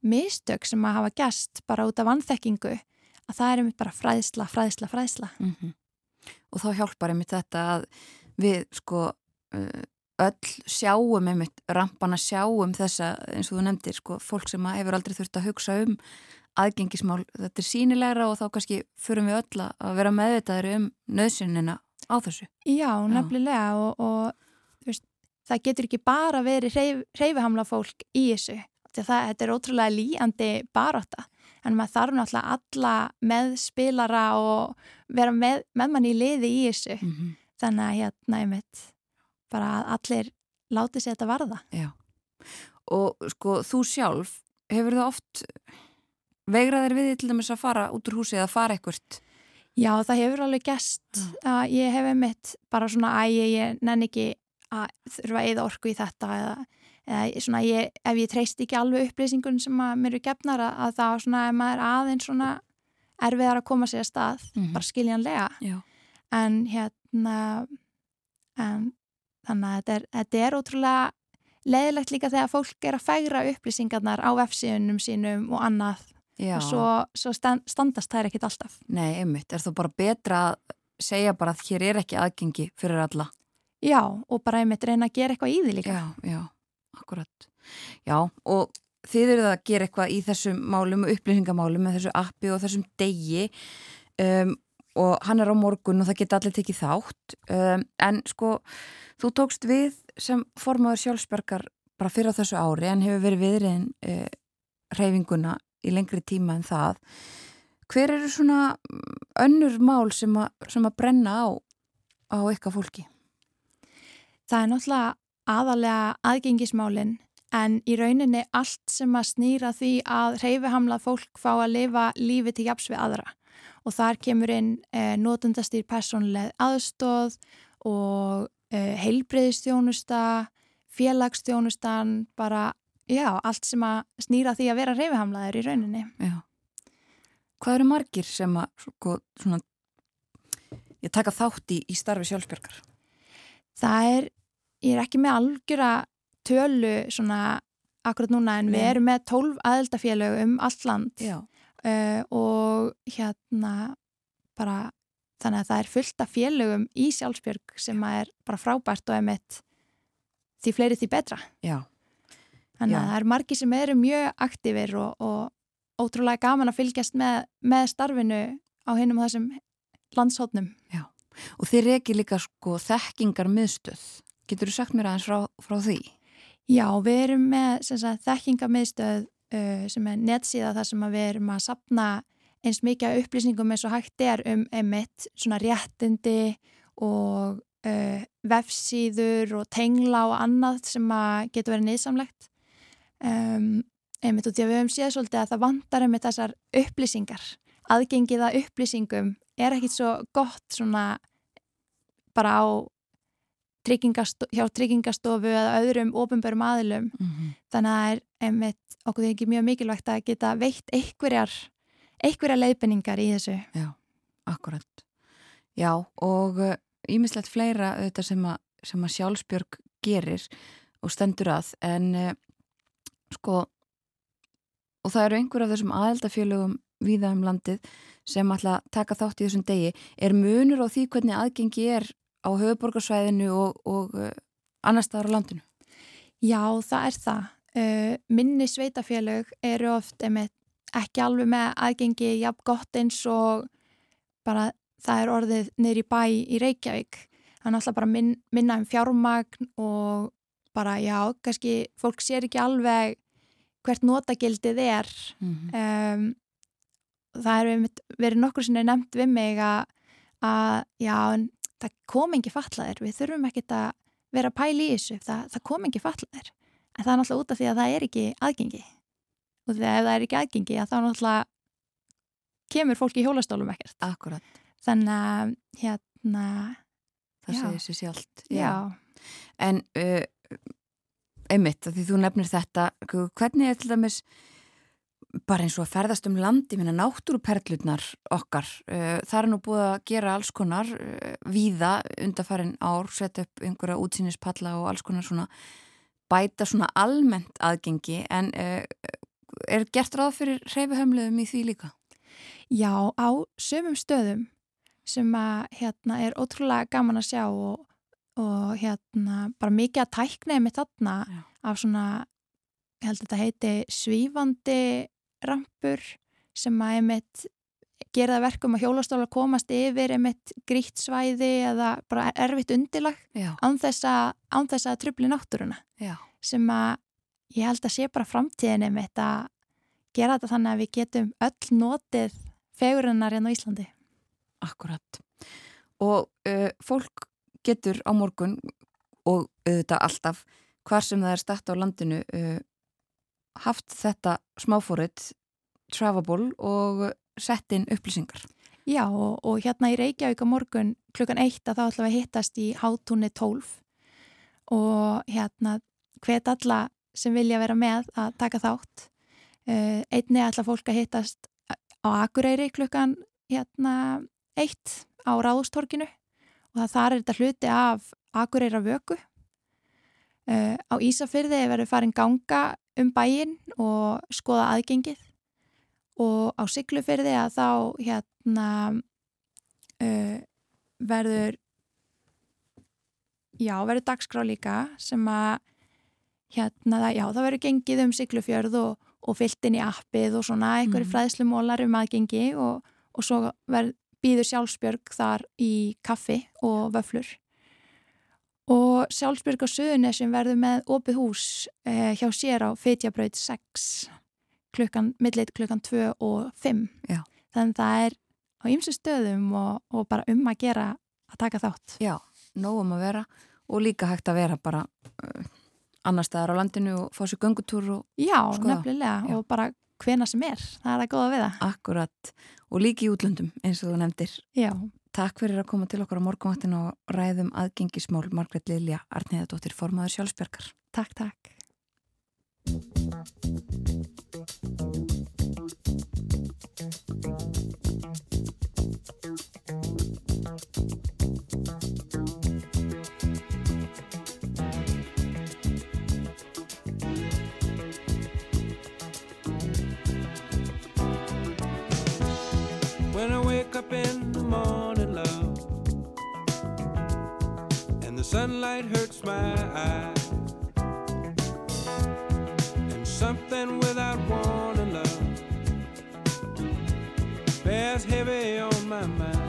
mistök sem að hafa gæst bara út af vannþekkingu að það er einmitt bara fræðsla, fræðsla, fræðsla. Mm -hmm. Og þá hjálpar einmitt þetta að við sko uh, öll sjáum einmitt rampana sjáum þessa eins og þú nefndir sko fólk sem hefur aldrei þurft að hugsa um aðgengismál, þetta er sínilegra og þá kannski förum við öll að vera meðvitaðri um nöðsynina á þessu. Já, nefnilega og, og veist, það getur ekki bara verið hreyf, hreyfihamla fólk í þessu. Það, þetta er ótrúlega líandi baróta en maður þarf náttúrulega alla meðspilara og vera með, með manni í liði í þessu. Mm -hmm. Þannig að hérna ég mitt bara að allir láti sér þetta varða. Já, og sko þú sjálf hefur það oft veigraðir við til dæmis að fara út úr húsi eða fara ekkert? Já, það hefur alveg gæst að ég hef einmitt bara svona að ég, ég nenn ekki að þurfa að eða orku í þetta eða svona ég, ef ég treyst ekki alveg upplýsingun sem að mér eru gefnar að, að þá svona ef maður aðeins svona erfiðar að koma sér að stað, mm -hmm. bara skiljanlega. Já. en hérna en þannig að þetta er, þetta er ótrúlega leiðilegt líka þegar fólk er að fægra upplýsingarnar á F-síðunum sínum og annað. Og svo, svo standast það er ekkit alltaf. Nei, einmitt, er þú bara betra að segja bara að hér er ekki aðgengi fyrir alla? Já, og bara einmitt reyna að gera eitthvað í því líka. Já, já, akkurat Já, og þið eruð að gera eitthvað í þessum málum, upplýsingamálum með þessu appi og þessum degi um, og hann er á morgun og það geta allir tekið þátt um, en sko, þú tókst við sem formadur sjálfsbergar bara fyrir á þessu ári en hefur verið viðriðin uh, reyfinguna í lengri tíma en það hver eru svona önnur mál sem, a, sem að brenna á á eitthvað fólki? Það er náttúrulega aðalega aðgengismálinn en í rauninni allt sem að snýra því að reyfihamlað fólk fá að lifa lífi til japs við aðra og þar kemur inn eh, notundastýr personleg aðstóð og eh, heilbreyðistjónusta, félagsstjónustan, bara Já, allt sem að snýra því að vera reyfihamlaður í rauninni. Já. Hvað eru margir sem að sko, svona, taka þátt í, í starfi sjálfsbjörgar? Það er, ég er ekki með algjöra tölu svona akkurat núna en Nei. við erum með tólf aðeldafélög um allt land uh, og hérna bara þannig að það er fullt af félögum í sjálfsbjörg sem er bara frábært og með því fleiri því betra. Já. Þannig að það er margi sem eru mjög aktífir og, og ótrúlega gaman að fylgjast með, með starfinu á hinnum og þessum landshóttnum. Já, og þeir ekki líka sko þekkingar miðstöð. Getur þú sagt mér aðeins frá, frá því? Já, við erum með miðstöð uh, sem er netsíða þar sem við erum að sapna eins mikið upplýsningum eins og hægt er um emitt svona réttindi og uh, vefsíður og tengla og annað sem getur verið nýðsamlegt um, einmitt út í að við höfum séð svolítið að það vandar einmitt þessar upplýsingar aðgengið að upplýsingum er ekkit svo gott svona bara á hjá tryggingastofu eða öðrum ofinbörum aðilum. Mm -hmm. þannig að er einmitt okkur því ekki mjög mikilvægt að geta veitt einhverjar, einhverjar leifinningar í þessu. Já, akkurat. Já, og ímislegt uh, fleira auðvitað sem að, sem að sjálfsbjörg gerir og stendur að en uh, sko og það eru einhver af þessum aðeldafélögum viða um landið sem alltaf taka þátt í þessum degi. Er munur á því hvernig aðgengi er á höfuborgarsvæðinu og, og uh, annar staðar á landinu? Já, það er það. Uh, minni sveitafélög eru oft ekki alveg með aðgengi jafn gott eins og bara það er orðið neyri bæ í Reykjavík. Það er alltaf bara min, minna um fjármagn og bara já, kannski fólk sér ekki alveg hvert notagildið er mm -hmm. um, það er verið nokkur sem er nefnt við mig að, já, það kom ekki fatlaðir, við þurfum ekki að vera pæli í þessu, það, það kom ekki fatlaðir, en það er náttúrulega út af því að það er ekki aðgengi. Og því að ef það er ekki aðgengi að þá náttúrulega kemur fólki í hjólastólum ekkert. Akkurat. Þannig að hérna Það segir sér sjálft Já, já. En uh, einmitt, því þú nefnir þetta hvernig er til dæmis bara eins og að ferðast um landi minna náttúruperlutnar okkar uh, það er nú búið að gera alls konar uh, víða undarfærin ár setja upp einhverja útsýnispalla og alls konar svona bæta svona almennt aðgengi en uh, er gert ráð fyrir reyfihömluðum í því líka? Já, á sömum stöðum sem að hérna er ótrúlega gaman að sjá og og hérna bara mikið að tæknaði mig þarna Já. af svona, ég held að þetta heiti svífandi rampur sem að einmitt gera það verkum að hjólastólar komast yfir einmitt grítsvæði eða bara erfitt undilag án þess að, að trubli náttúruna. Já. sem að ég held að sé bara framtíðin einmitt að gera þetta þannig að við getum öll notið fegurinnar hérna á Íslandi. Akkurat. Og uh, fólk getur á morgun og auðvitað alltaf hvar sem það er stætt á landinu uh, haft þetta smáfórið Travelable og sett inn upplýsingar. Já og, og hérna í Reykjavík á morgun klukkan eitt að þá ætlum við að hittast í hátúni 12 og hérna hvet alla sem vilja vera með að taka þátt. Uh, einni ætla fólk að hittast á Akureyri klukkan hérna eitt á Ráðustorkinu og það þar er þetta hluti af Akureyra vöku uh, á Ísafyrði verður farin ganga um bæin og skoða aðgengið og á Siglufyrði að þá hérna uh, verður já, verður dagskrá líka sem að hérna, já, það verður gengið um Siglufjörð og, og fyllt inn í appið og svona einhverju mm. fræðslumólar um aðgengi og, og svo verð, býður sjálfsbjörg þar í kaffi og vöflur og sjálfsbjörg á Suðunesjum verður með opið hús eh, hjá sér á Feitjabraut 6 klukkan, millit klukkan 2 og 5 Já. þannig það er á ymsu stöðum og, og bara um að gera að taka þátt Já, nógum að vera og líka hægt að vera bara uh, annar staðar á landinu og fá sér göngutúr og Já, skoða. nefnilega Já. og bara hvena sem er, það er að góða við það akkurat og líki í útlöndum eins og þú nefndir Já, Takk fyrir að koma til okkar á morgunvaktin og ræðum aðgengismál Margret Lilja Arniðadóttir formaður sjálfsbjörgar. takk, takk sunlight hurts my eyes, and something without warning, love, bears heavy on my mind.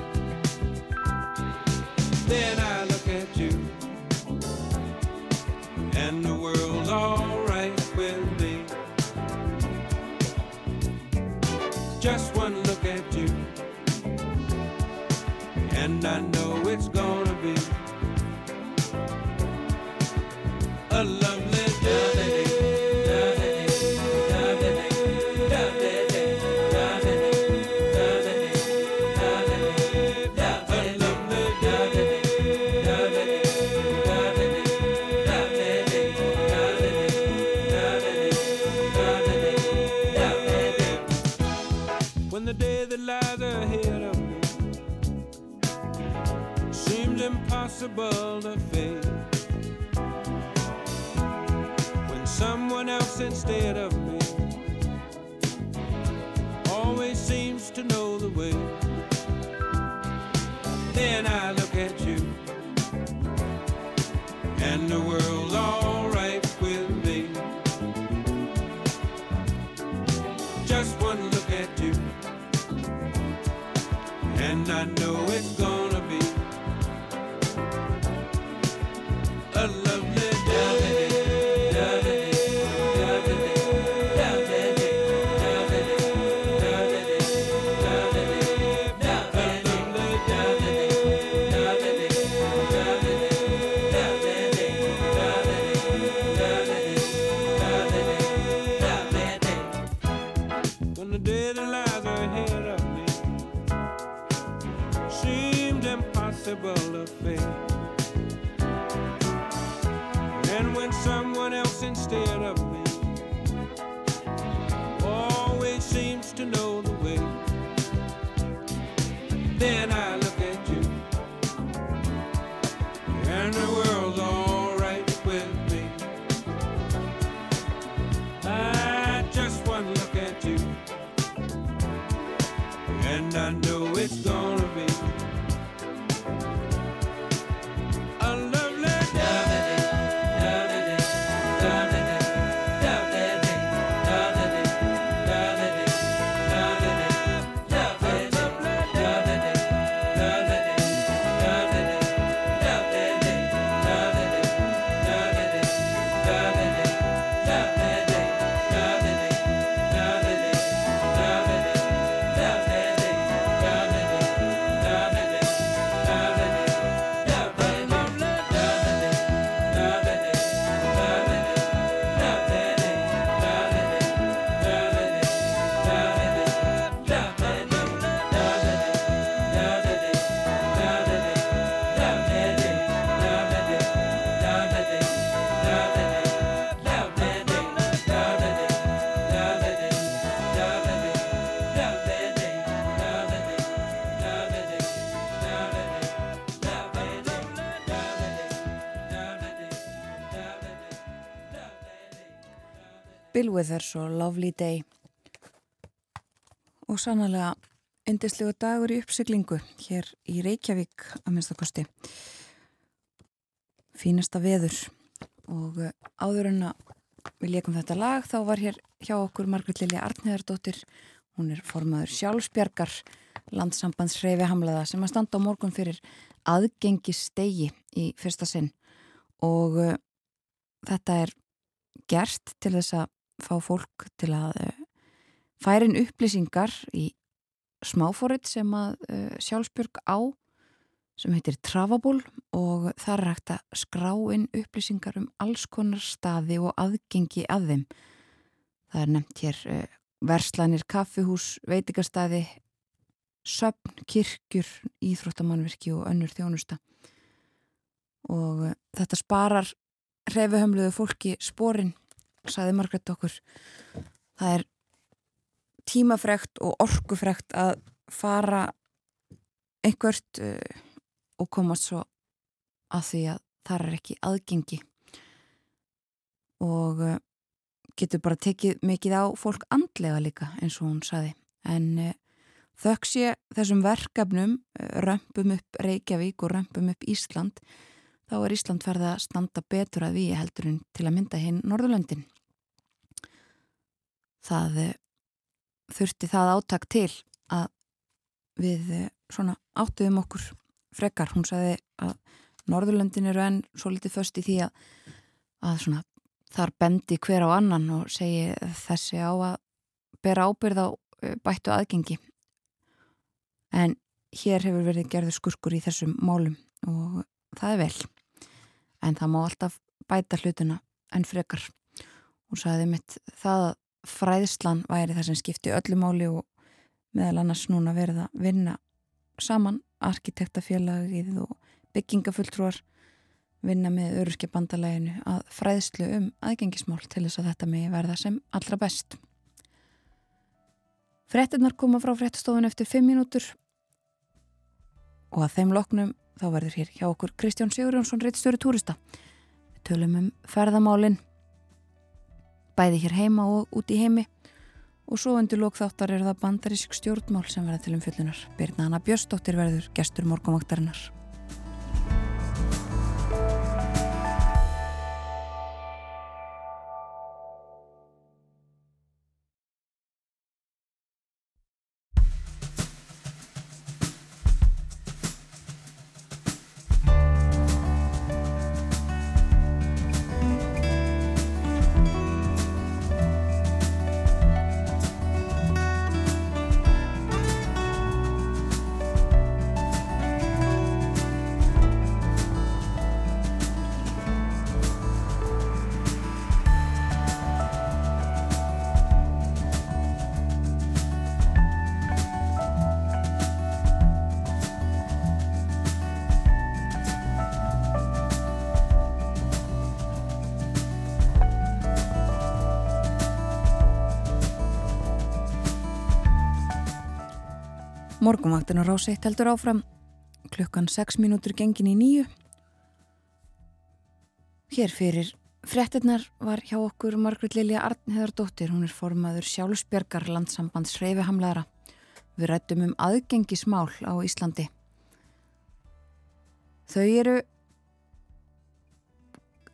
Instead of it's done. Withers og Lovely Day. Og sannlega endislegu dagur í uppseglingu hér í Reykjavík að minnstakosti fínasta veður. Og eh, áður en að við leikum þetta lag þá var hér hjá okkur Margrit Lilja Arnheðardóttir hún er formaður sjálfsbjargar landsambandsreifi hamlaða sem að standa á morgun fyrir aðgengi stegi í fyrsta sinn. Og uh, þetta er gert til þess að fá fólk til að uh, færin upplýsingar í smáfórit sem að uh, sjálfsbjörg á sem heitir Travaból og það er hægt að skrá inn upplýsingar um alls konar staði og aðgengi að þeim. Það er nefnt hér uh, verslanir, kaffihús, veitikastæði, söpn, kirkjur, íþróttamannverki og önnur þjónusta. Og þetta sparar hrefuhömluðu fólki spórin, saði Margret okkur. Það er tímafrekt og orkufrekt að fara einhvert uh, og komast svo að því að það er ekki aðgengi og uh, getur bara tekið mikið á fólk andlega líka eins og hún saði en uh, þöks ég þessum verkefnum römpum upp Reykjavík og römpum upp Ísland þá er Ísland ferða að standa betur að við heldur en til að mynda hinn Norðurlöndin það þurfti það áttak til að við eh, svona áttuðum okkur frekar. Hún sagði að Norðurlöndin eru enn svo litið först í því að, að svona, þar bendi hver á annan og segi þessi á að bera ábyrð á eh, bættu aðgengi. En hér hefur verið gerður skurkur í þessum málum og það er vel. En það má alltaf bæta hlutuna enn frekar. Hún sagði mitt það að fræðslan væri það sem skipti öllu máli og meðal annars núna verið að vinna saman arkitektafélagið og byggingafulltrúar vinna með öryrkjabandalæginu að fræðslu um aðgengismál til þess að þetta megi verða sem allra best. Frettinnar koma frá frettstofun eftir 5 mínútur og að þeim loknum þá verður hér hjá okkur Kristján Sigurjónsson reittstjóri túrista. Við tölum um ferðamálinn bæði hér heima og út í heimi og svo undir lókþáttar er það bandarísk stjórnmál sem verða til um fyllunar. Birna Hanna Björnsdóttir verður gestur morgumvaktarinnar. Morgumvaktin og ráseitt heldur áfram klukkan 6 mínútur gengin í nýju. Hér fyrir frettinnar var hjá okkur Margrit Lilja Arnheðardóttir, hún er formaður sjálfsbjörgar landsambands Hreyfihamlaðara. Við rættum um aðgengismál á Íslandi. Þau eru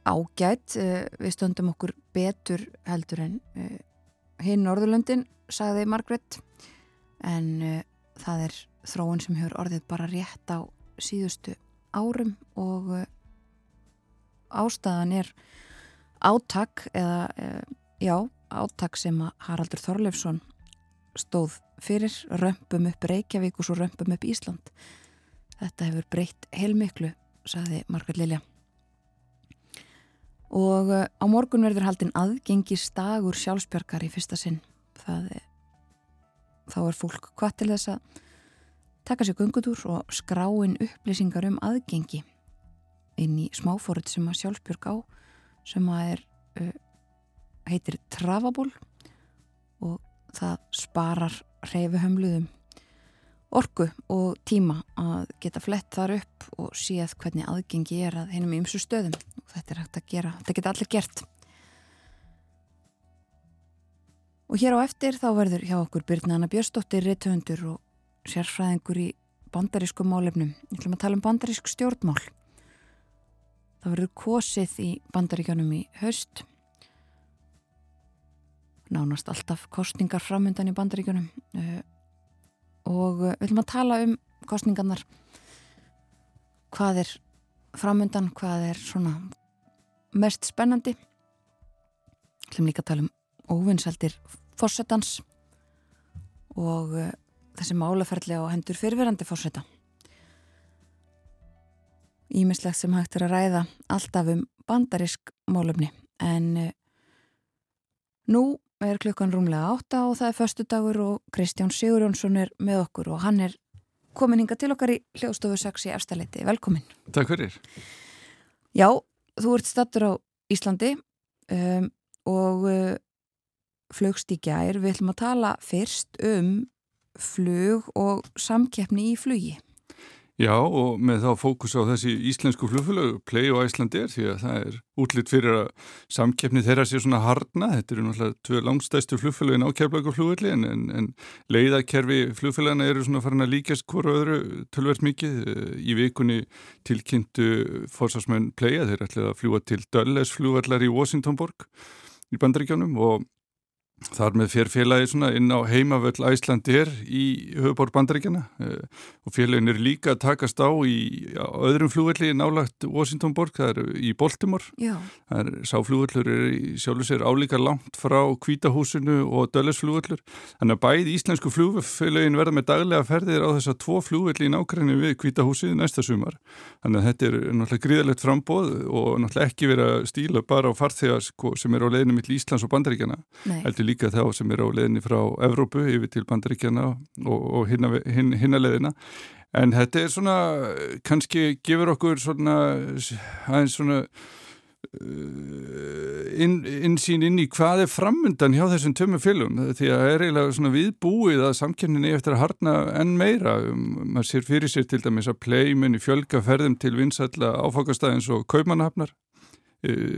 ágætt, eh, við stöndum okkur betur heldur en eh, hinn Norðurlöndin, sagði Margret, en eh, það er þróun sem hefur orðið bara rétt á síðustu árum og uh, ástæðan er áttak eða uh, já, áttak sem að Haraldur Þorleifsson stóð fyrir römpum upp Reykjavík og svo römpum upp Ísland. Þetta hefur breytt heilmiklu saði Margrit Lilja. Og uh, á morgun verður haldinn aðgengis dagur sjálfsbjörgar í fyrsta sinn. Það þá er fólk hvað til þess að taka sér gungutúr og skráin upplýsingar um aðgengi inn í smáfórið sem að sjálfsbjörg á sem að er uh, heitir Travaból og það sparar reyfuhömluðum orgu og tíma að geta flett þar upp og séð hvernig aðgengi er að hennum í ymsu stöðum. Og þetta er hægt að gera, þetta geta allir gert Og hér á eftir þá verður hjá okkur Byrnaðana Björnsdóttir, reytöfundur og sérfræðingur í bandarísku málefnum. Ég ætlum að tala um bandarísk stjórnmál. Það verður kosið í bandaríkjónum í haust. Nánast alltaf kostningar framöndan í bandaríkjónum. Uh, og við ætlum að tala um kostningarnar. Hvað er framöndan, hvað er svona mest spennandi. Við ætlum líka að tala um óvinnsaldir fórsetans og uh, þessi málaferðli á hendur fyrirverandi fórseta. Ímislegt sem hægt er að ræða alltaf um bandarisk málumni en uh, nú er klukkan rúmlega átta og það er förstu dagur og Kristján Sigurjónsson er með okkur og hann er komin hinga til okkar í hljóðstofu 6 í efstaleiti. Velkomin. Takk fyrir. Já, þú ert stattur á Íslandi um, og uh, flugst í gær. Við ætlum að tala fyrst um flug og samkeppni í flugi. Já og með þá fókus á þessi íslensku flugflög, Play og Icelandair því að það er útlitt fyrir að samkeppni þeirra sé svona hardna, þetta eru náttúrulega tvö langstæstu flugflögin á keflagurflugvelli en, en, en leiðakerfi flugflögina eru svona farin að líkast hverju öðru tölvert mikið. Í vikunni tilkynntu fórsvarsmenn Play að þeir ætlaði að fljúa til Dulles flugvellar í Washingtonborg í bandaríkjónum og Þar með fyrir félagi inn á heimavöll Æslandir í höfubór bandaríkjana uh, og félagin er líka að takast á í á öðrum flúvelli nálagt Washingtonborg, það er í Baltimore. Já. Það er sáflúvellur er í sjálfur sér álíka langt frá Kvítahúsinu og Döllesflúvellur. Þannig að bæði íslensku flúfélagin verða með daglega ferðir á þess að tvo flúvelli í nákvæmni við Kvítahúsið næsta sumar. Þannig að þetta er náttúrulega gríðalegt frambóð og náttúrulega ekki verið að stíla bara á farþegar sem er á leiðinu mitt í Íslands og bandaríkjana. Líka þá sem er á leðinni frá Evrópu yfir til bandaríkjana og, og hinna, hin, hinna leðina en þetta er svona, kannski gefur okkur svona aðeins svona uh, inn, innsýn inn í hvað er framundan hjá þessum tömmu fylgum því að það er eiginlega svona viðbúið að samkjöfninni eftir að harna enn meira. Um, maður sér fyrir sér til dæmis að pleimunni fjölga ferðum til vinsalla áfangastæðins og kaupmannahafnar. Eh,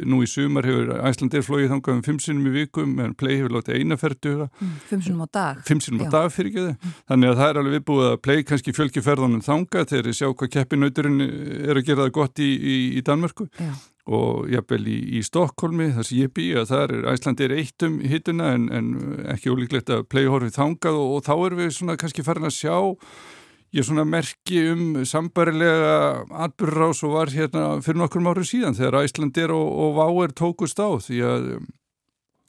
nú í sumar hefur Æslandir flóið þangað um fimm sinum í vikum en Play hefur látið einaferð duga. Mm, fimm sinum á dag. Fimm sinum á dag fyrir ekki þau. Mm. Þannig að það er alveg viðbúið að Play kannski fjölgi ferðunum þangað þegar þið sjá hvað keppinauturinn er að gera það gott í, í, í Danmörku Já. og jafnvel í, í Stokkólmi þar sem ég bý að það er Æslandir eitt um hittuna en, en ekki ólíklegt að Play horfið þangað og, og þá erum við svona kannski farin að sjá ég svona merki um sambarilega atbyrrás og var hérna fyrir nokkur árum síðan þegar Æslandir og, og Váer tókust á því að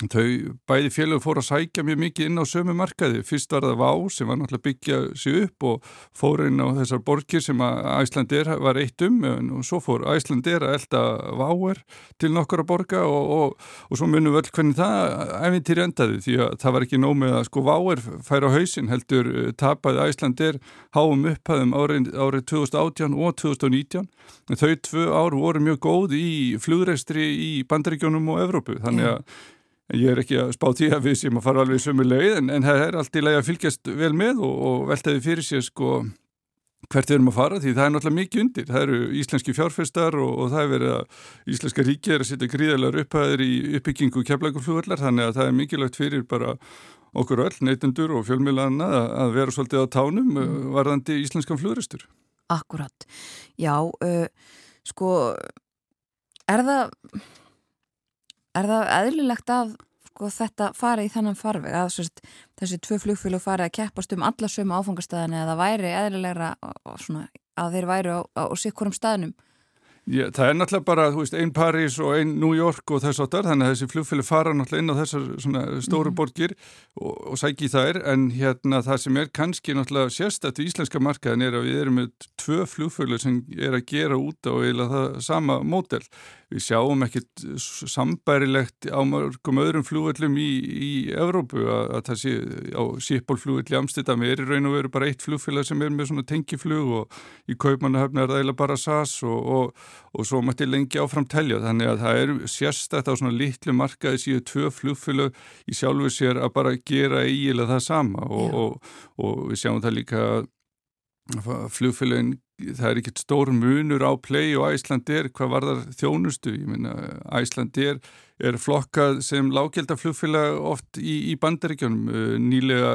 Þau bæði félög fór að sækja mjög mikið inn á sömu markaði. Fyrst var það Vá sem var náttúrulega byggja sig upp og fór inn á þessar borgir sem Æslandir var eitt um og svo fór Æslandir að elda Váer til nokkura borga og, og, og svo munum við öll hvernig það æfintýri endaði því að það var ekki nómið að sko Váer fær á hausin heldur eh, tapaði Æslandir háum upphæðum árið, árið 2018 og 2019. Þau tvö ár voru mjög góð í flugreistri í bandaríkjónum og Evrópu þannig að Ég er ekki að spá því að við séum að fara alveg sömu leið en, en það er allt í leið að fylgjast vel með og, og veltaði fyrir sér sko hvert við erum að fara því það er náttúrulega mikið undir. Það eru íslenski fjárfestar og, og það er verið að íslenska ríki er að setja gríðalega upphæðir í uppbyggingu keflaguflugurlar þannig að það er mikilvægt fyrir bara okkur öll, neytendur og fjölmilana að vera svolítið á tánum mm. varðandi íslenskan flugrestur. Akkurat. Já, uh, sko er það er það eðlilegt að sko, þetta fara í þannan farveg að sérst, þessi tvö flugfélag fara að keppast um alla sömu áfangastæðinu eða væri eðlilegra svona, að þeir væri á, á, á sikkurum staðnum Já, það er náttúrulega bara, þú veist, einn París og einn New York og þess áttar, þannig að þessi flugfélag fara náttúrulega inn á þessar stóru mm. borgir og, og sæki þær, en hérna það sem er kannski náttúrulega sérstættu í íslenska markaðin er að við erum með tvö flugfélag sem er að gera út á eila það sama mótel við sjáum ekkert sambærilegt á mörgum öðrum flúvöllum í, í Evrópu að, að það sé á sípólflúvöll í Amsterdam er í raun og veru bara eitt flúfélag sem er með svona tengiflug og í Kaupmannahöfni er það eila bara SAS og, og, og svo mætti lengi áfram telja. Þannig að það er sérstætt á svona litlu markaði síðu tvö flúfélag í sjálfu sér að bara gera eiginlega það sama og, og við sjáum það líka flugfélagin það er ekkert stór munur á play og Æslandir hvað var þar þjónustu Æslandir er flokkað sem lágjeldaflugfélag oft í, í bandaríkjónum uh, nýlega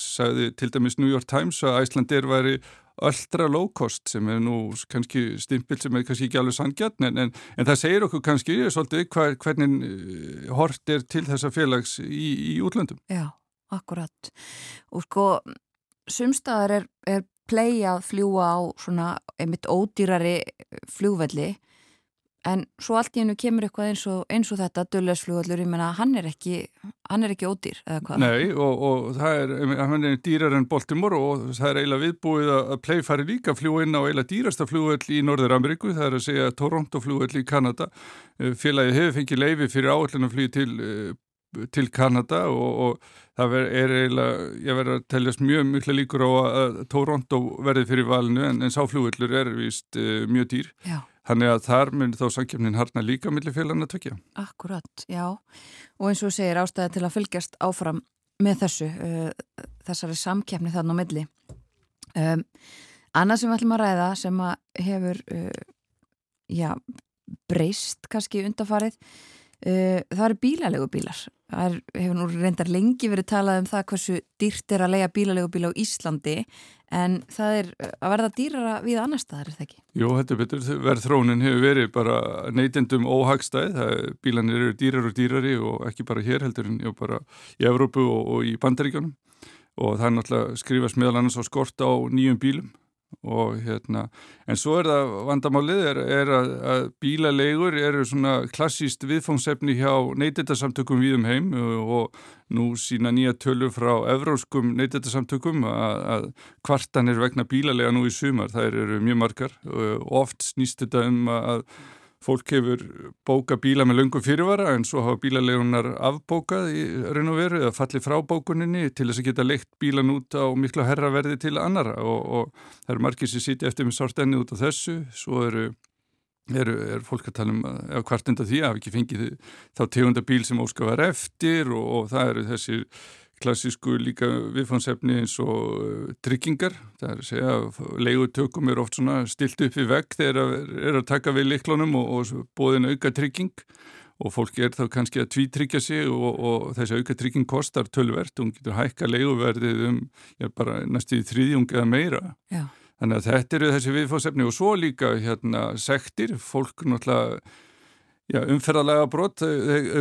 sagði til dæmis New York Times að Æslandir væri ultra low cost sem er nú kannski stimpil sem er kannski ekki alveg sangjarn en, en, en það segir okkur kannski svolítið hver, hvernig uh, hort er til þessa félags í, í útlöndum. Já, akkurat. Og sko sumstaðar er, er play að fljúa á svona einmitt ódýrari fljúvelli en svo allt í hennu kemur eitthvað eins og, eins og þetta döllersflugallur, ég menna hann er ekki hann er ekki ódýr eða hvað? Nei og, og það er, hann er dýrar en Baltimore og það er eiginlega viðbúið að Play fari líka fljúa inn á eiginlega dýrasta flugvall í Norður Ameríku, það er að segja Toronto flugvall í Kanada. Eh, félagi hefur fengið leifi fyrir áallin að flýja til eh, til Kanada og, og það er eiginlega, ég verður að teljast mjög mjög líkur á að Toronto verði fyrir valinu en, en sáflugvallur er vist uh, mjög dýr. Já. Þannig að þar myndir þá samkjöfnin harna líka millir félagarna tökja. Akkurat, já. Og eins og segir ástæði til að fylgjast áfram með þessu, uh, þessari samkjöfni þarna á milli. Um, annað sem við ætlum að ræða sem að hefur, uh, já, breyst kannski undafarið, það eru bílalegu bílar. Það er, hefur nú reyndar lengi verið talað um það hversu dýrt er að leia bílalegu bíla á Íslandi en það er að verða dýrara við annar staðar, er það ekki? Jú, þetta betur. Verðþrónin hefur verið bara neytendum óhagstæð. Bílanir eru dýrar og dýrari og ekki bara hér heldur en bara í Evrópu og, og í Bandaríkjónum og það er náttúrulega skrifast meðal annars á skort á nýjum bílum og hérna, en svo er það vandamálið er, er að, að bílaleigur eru svona klassíst viðfóngsefni hjá neytetasamtökum við um heim og nú sína nýja tölur frá evróskum neytetasamtökum að, að kvartanir vegna bílalega nú í sumar, það eru mjög margar. Oft snýst þetta um að fólk hefur bóka bíla með löngum fyrirvara en svo hafa bílalegunar afbókað í raun og veru eða fallið frá bókuninni til þess að geta leikt bílan út á miklu herraverði til annara og, og það eru margir sem sitja eftir með sort enni út á þessu. Svo eru, eru er fólk að tala um að hvartenda því að hafa ekki fengið þá tegunda bíl sem óska var eftir og, og það eru þessir klassísku líka viðfánsefni eins og uh, tryggingar, það er að segja að leigutökum er oft svona stilt upp í vegg þegar er að taka við liklunum og, og bóðin auka trygging og fólki er þá kannski að tvítryggja sig og, og þessi auka trygging kostar tölvert og hún getur hækka leiguverðið um já, bara næstu í þrýðjung eða meira. Já. Þannig að þetta eru þessi viðfánsefni og svo líka hérna sektir, fólk náttúrulega Já, umferðalega brott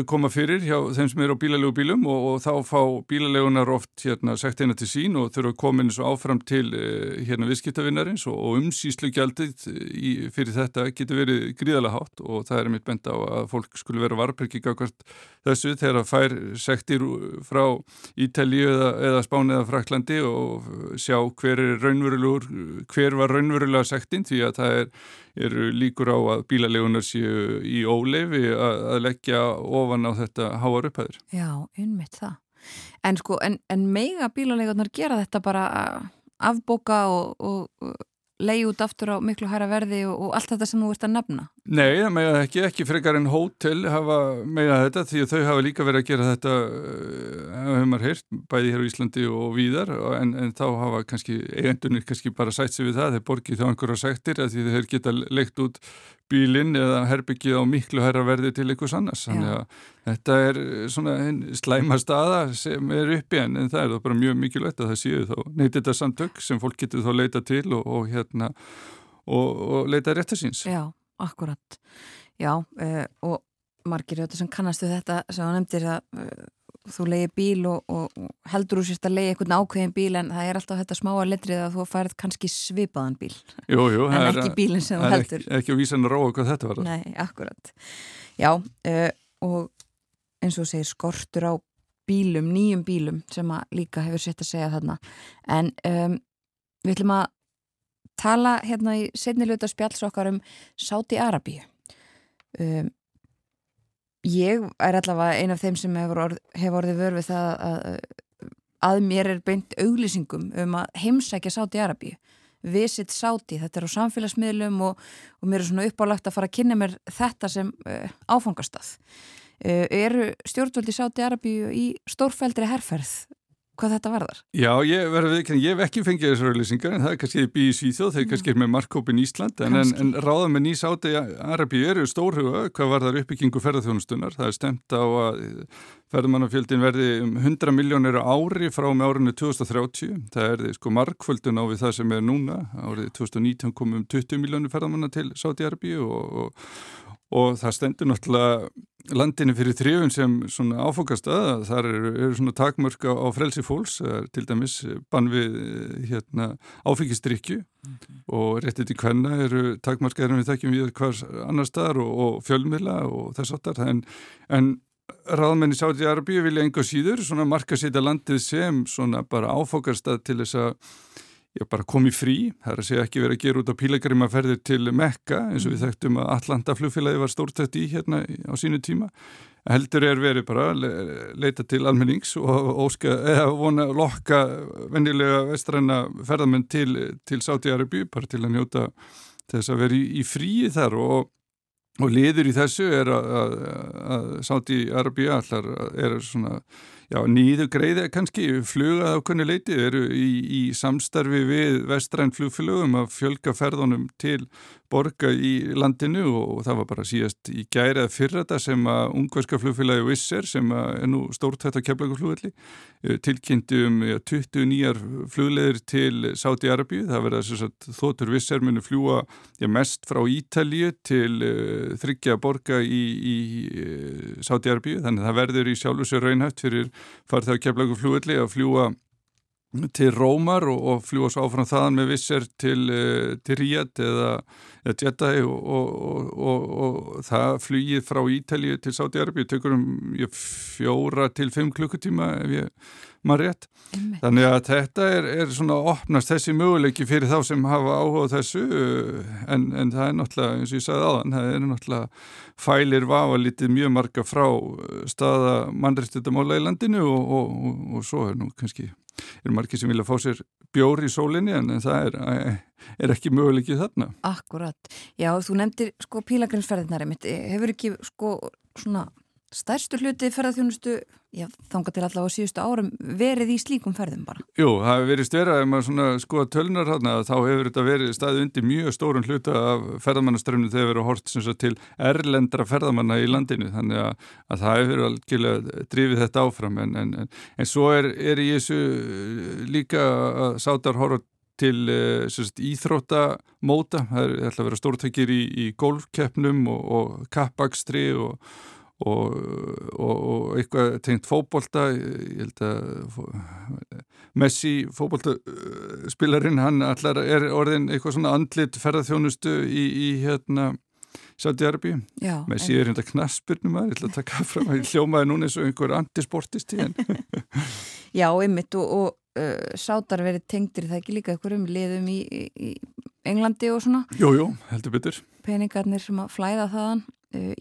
koma fyrir hjá þeim sem eru á bílalegu bílum og, og þá fá bílalegunar oft hérna segt eina til sín og þurfa að koma inn svo áfram til eh, hérna viðskiptavinnarins og, og umsýslu gjaldið í, fyrir þetta getur verið gríðalega hátt og það er mitt benda á að fólk skulle vera varbreyki gagvart þessu þegar það fær sektir frá Ítalíu eða, eða Spáni eða Fraklandi og sjá hver er hver var raunverulega sektin því að það er eru líkur á að bílalegunar séu í óleifi að, leggja ofan á þetta háar upphæður. Já, unnmitt það. En sko, en, en meiga bílalegunar gera þetta bara afboka og, og leiði út aftur á miklu hæra verði og, og allt þetta sem þú ert að nefna? Nei, það meða ekki, ekki frekar en hótel hafa meða þetta því að þau hafa líka verið að gera þetta hefur maður heyrt, bæði hér á Íslandi og víðar en, en þá hafa kannski eigendunir kannski bara sætt sig við það þeir borgið þá einhverja sættir að því þeir geta leikt út bílinn eða herbyggið á miklu hæra verði til einhvers annars þannig að þetta er svona slæma staða sem er uppi en, en það er þá bara mjög mikilvægt að það séu þá neytið þetta samtök sem fólk getur þá leita til og, og hérna og, og leita rétt að síns. Já, akkurat. Já, uh, og margir þetta sem kannastu þetta sem þú nefndir að uh, þú leiði bíl og, og heldur þú sérst að leiði einhvern ákveðin bíl en það er alltaf þetta smáa letrið að þú færð kannski svipaðan bíl jú, jú, en ekki bílinn sem þú heldur ekki, ekki að vísa hann að róa hvað þetta var Nei, akkurat Já, uh, og eins og segir skortur á bílum, nýjum bílum sem að líka hefur sett að segja þarna. En um, við ætlum að tala hérna í setniluta spjallsokkar um Sáti Arabíu um ég er allavega ein af þeim sem hefur, orð, hefur orðið vörfið það að, að mér er beint auglýsingum um að heimsækja Sáti Arabíu Visit Sáti, þetta er á samfélagsmiðlum og, og mér er svona uppálagt að fara að kynna mér þetta sem uh, áfangastað eru stjórnvöldi Sáti Arabíu í stórfældri herrferð hvað þetta varðar? Já, ég verður viðkynna, ég hef ekki fengið þessar auðlýsingar en það er kannski bí í Svíþjóð, þeir kannski er með markkópin Ísland en, en, en ráða með nýs áti Arabi eru stórhuga hvað var þar uppbyggingu ferðarþjónustunar, það er stemt á að ferðarmannafjöldin verði um 100 miljónir ári frá með árinu 2030, það er sko markföldun á við það sem er núna, árið 2019 komum 20 miljónir ferðarmanna til Sáti Arabi og, og, og það stendur náttúrulega landinu fyrir þrjöfun sem svona áfokast að þar eru, eru svona takmörk á, á frelsi fólks, til dæmis bann við hérna, áfengistrykju -hmm. og réttið til hvenna eru takmörk erum við þekkjum við hvers annar staðar og, og fjölmila og þess aftar en, en ráðmenni Sáti Arabíu vilja enga síður svona marka sýta landið sem svona bara áfokast að til þess að ég bara kom í frí, það er að segja ekki verið að gera út á pílagrimaferðir til Mekka eins og við mm. þekktum að Atlanta flugfélagi var stórtætt í hérna á sínu tíma heldur er verið bara að leita til almennings og óska, eða vona að lokka vennilega vestræna ferðamenn til, til Sáti-Arabi bara til að njóta þess að vera í, í fríi þar og, og liður í þessu er að, Sáti-Arabi allar er svona já, nýðu greiði kannski flugað á kunni leiti eru í, í samstarfi við vestræn flugfélögum að fjölga ferðunum til borga í landinu og það var bara síðast í gærað fyrir þetta sem að ungverska flugfélagi Visser sem er nú stórtætt á keflaguflugvelli eh, tilkynnti um ja, 20 nýjar flugleðir til Sáti Arabíu, það verða þess að þóttur Visser muni fljúa ja, mest frá Ítalju til uh, þryggja borga í, í uh, Sáti Arabíu, þannig að það verður í sjálfsögur raunhæft fyrir farið á keflaguflugvelli að fljúa til Rómar og, og fljúa svo áfram þaðan með visser til, uh, til Ríad eða, eða Jeddah og, og, og það flýið frá Ítalið til Sáti-Arabíu tökur um fjóra til fimm klukkutíma ef ég maður rétt. Þannig að þetta er, er svona opnast þessi möguleiki fyrir þá sem hafa áhuga þessu en, en það er náttúrulega, eins og ég sagði aðan, það er náttúrulega fælir vafa litið mjög marga frá staða mannrættitamála í landinu og svo er nú kannski er margir sem vilja fá sér bjóri í sólinni en það er, er ekki möguleikið þarna. Akkurat. Já, þú nefndir sko pílagrinsferðinari mitt. Hefur ekki sko svona stærstu hluti ferðarþjónustu, já, þángar til allavega síðustu árum, verið í slíkum ferðum bara? Jú, það hefur verið stverað, ef maður skoða tölnar hérna, þá hefur þetta verið staðið undir mjög stórun hluta af ferðarmannaströfnu þegar verið hort til erlendra ferðarmanna í landinu, þannig að, að það hefur algjörlega drifið þetta áfram, en, en, en, en svo er, er í þessu líka að sátar horfa til uh, íþróttamóta, það er alltaf vera stórtækir í, í golfkeppnum og, og kappakstri og og, og, og eitthvað tengt fókbólta ég held að Messi fókbóltaspilarinn hann allar er orðin eitthvað svona andlit ferðarþjónustu í, í hérna Saudi-Arabi Messi er hérna knaspurnum að ég ætla að taka fram að hljómaði núna eins og einhver antisportist í henn Já, einmitt og, og uh, sátar verið tengtir það ekki líka eitthvað um liðum í, í Englandi og svona? Jújú, jú, heldur betur. Peningarnir sem að flæða þaðan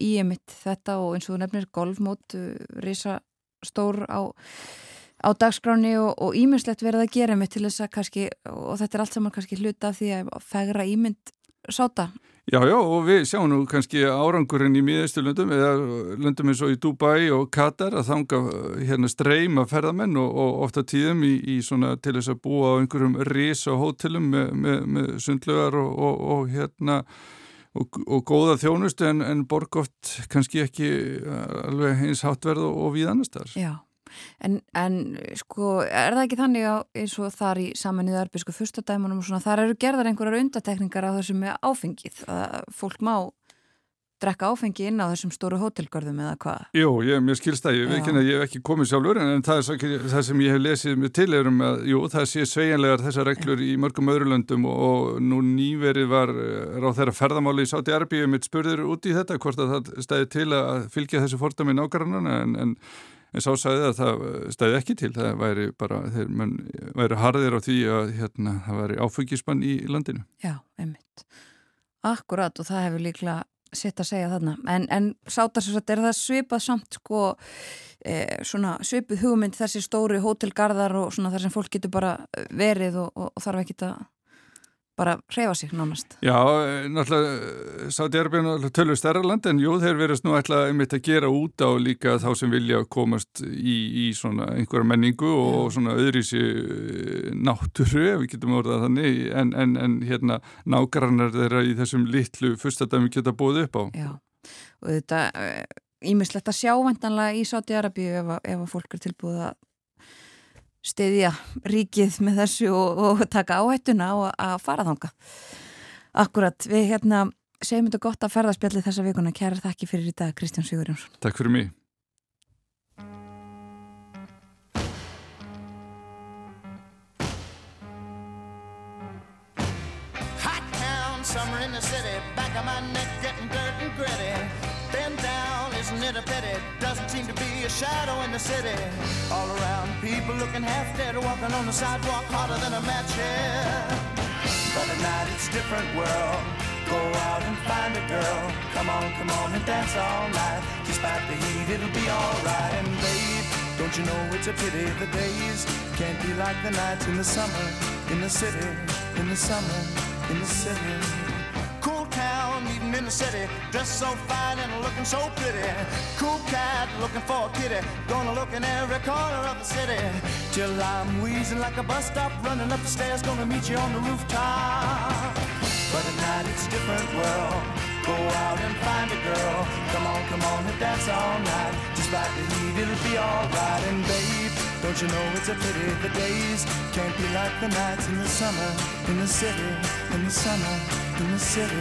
í emitt þetta og eins og þú nefnir golfmót, uh, risa stór á, á dagskráni og ímyndslegt verið að gera emitt til þess að kannski, og þetta er allt saman kannski hluta af því að fegra ímynd sáta. Já, já, og við sjáum nú kannski árangurinn í miðeistu löndum eða löndum eins og í Dubai og Katar að þanga hérna streyma ferðamenn og, og ofta tíðum í, í svona til þess að búa á einhverjum risa hótelum með, með, með sundlugar og, og, og hérna og, og góða þjónust en, en borg oft kannski ekki eh, alveg eins hátverð og, og við annars þar. Já, en, en sko er það ekki þannig að eins og þar í saminnið arbísku fyrstadæmunum og svona þar eru gerðar einhverjar undatekningar á þessum með áfengið að fólk má drekka áfengi inn á þessum stóru hótelgörðum eða hvað? Jú, ég, mér skilst það, ég veit ekki að ég hef ekki komið sjálfur en það er það sem ég hef lesið með til erum að, jú, það sé sveigjanlegar þessar reglur í mörgum öðrulöndum og, og nú nýverið var eh, ráð þeirra ferðamáli í Sáti Arbíu mitt spurður út í þetta hvort að það stæði til að fylgja þessu fordami nákvæmlega en, en En sá sagði að það stæði ekki til, það væri bara, þeir menn væri harðir á því að hérna, það væri áfengismann í landinu. Já, einmitt. Akkurat og það hefur líklega sitt að segja þarna. En, en sátarsvært er það svipað samt sko e, svona svipið hugmynd þessi stóri hótelgarðar og svona þar sem fólk getur bara verið og, og, og þarf ekki að bara reyfa sig nánast. Já, eh, náttúrulega Sáti-Arbjörn er tölur stærra land en jú, þeir verðast nú ætla einmitt að gera út á líka þá sem vilja komast í, í svona einhverja menningu og svona öðrísi eh, náttúru, ef við getum orðað þannig, en, en, en hérna nágrannar þeirra í þessum litlu fyrstadæmi geta búið upp á. Já, og þetta ímislegt að sjá vantanlega í Sáti-Arbjörn ef, ef að fólk er tilbúið að stiðja ríkið með þessu og, og taka áhættuna og að fara þanga. Akkurat, við hérna segjum þetta gott að ferðarspjalli þessa vikuna. Kæra þakki fyrir í dag, Kristján Sigurjónsson. Takk fyrir mig. Hot town, summer in the city, back of my neck shadow in the city. All around, people looking half dead, walking on the sidewalk harder than a match here. But at night it's different world. Go out and find a girl. Come on, come on and dance all night. Despite the heat, it'll be alright. And babe, don't you know it's a pity the days can't be like the nights in the summer, in the city, in the summer, in the city. Cool town, meeting in the city, dressed so fine and looking so pretty. Cool cat, looking for a kitty, gonna look in every corner of the city. Till I'm wheezing like a bus stop, running up the stairs, gonna meet you on the rooftop. But at night it's a different world. Go out and find a girl. Come on, come on and dance all night. Despite the heat, it'll be alright. And babe, don't you know it's a pity the days can't be like the nights in the summer, in the city, in the summer, in the city.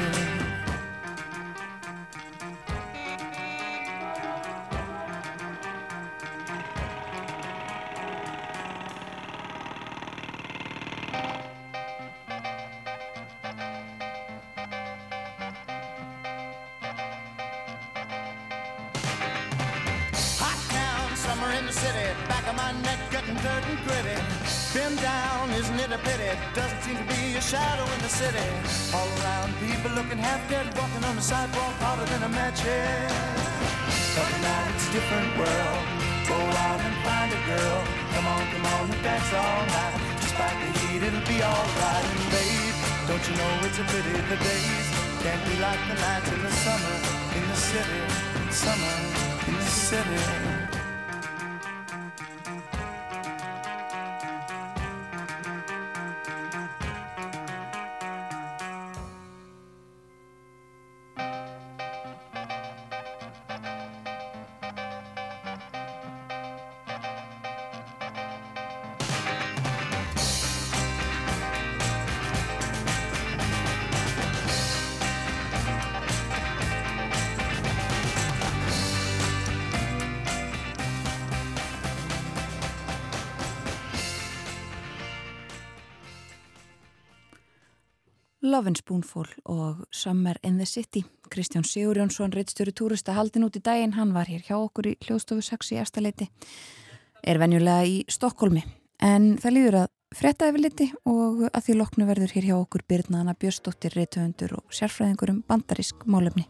Hot town, summer in the city, back of my neck getting dirt and gritty. Been down, isn't it a pity? Doesn't seem to be a shadow in the city. All around, people looking half dead, walking on the sidewalk harder than a match head. But now it's a different world. Go out and find a girl. Come on, come on and dance all night. Despite the heat, it'll be alright. And babe, don't you know it's a pity the days can't be like the nights in the summer in the city, summer in the city. Love and Spoonful og Summer in the City. Kristján Sigurjónsson, reittstjóri túrista haldin út í daginn, hann var hér hjá okkur í hljóðstofu 6 í efstaleiti, er venjulega í Stokkólmi. En það líður að frétta yfir liti og að því loknu verður hér hjá okkur Byrnaðana Björstóttir, reittöfundur og sérfræðingur um bandarísk málefni.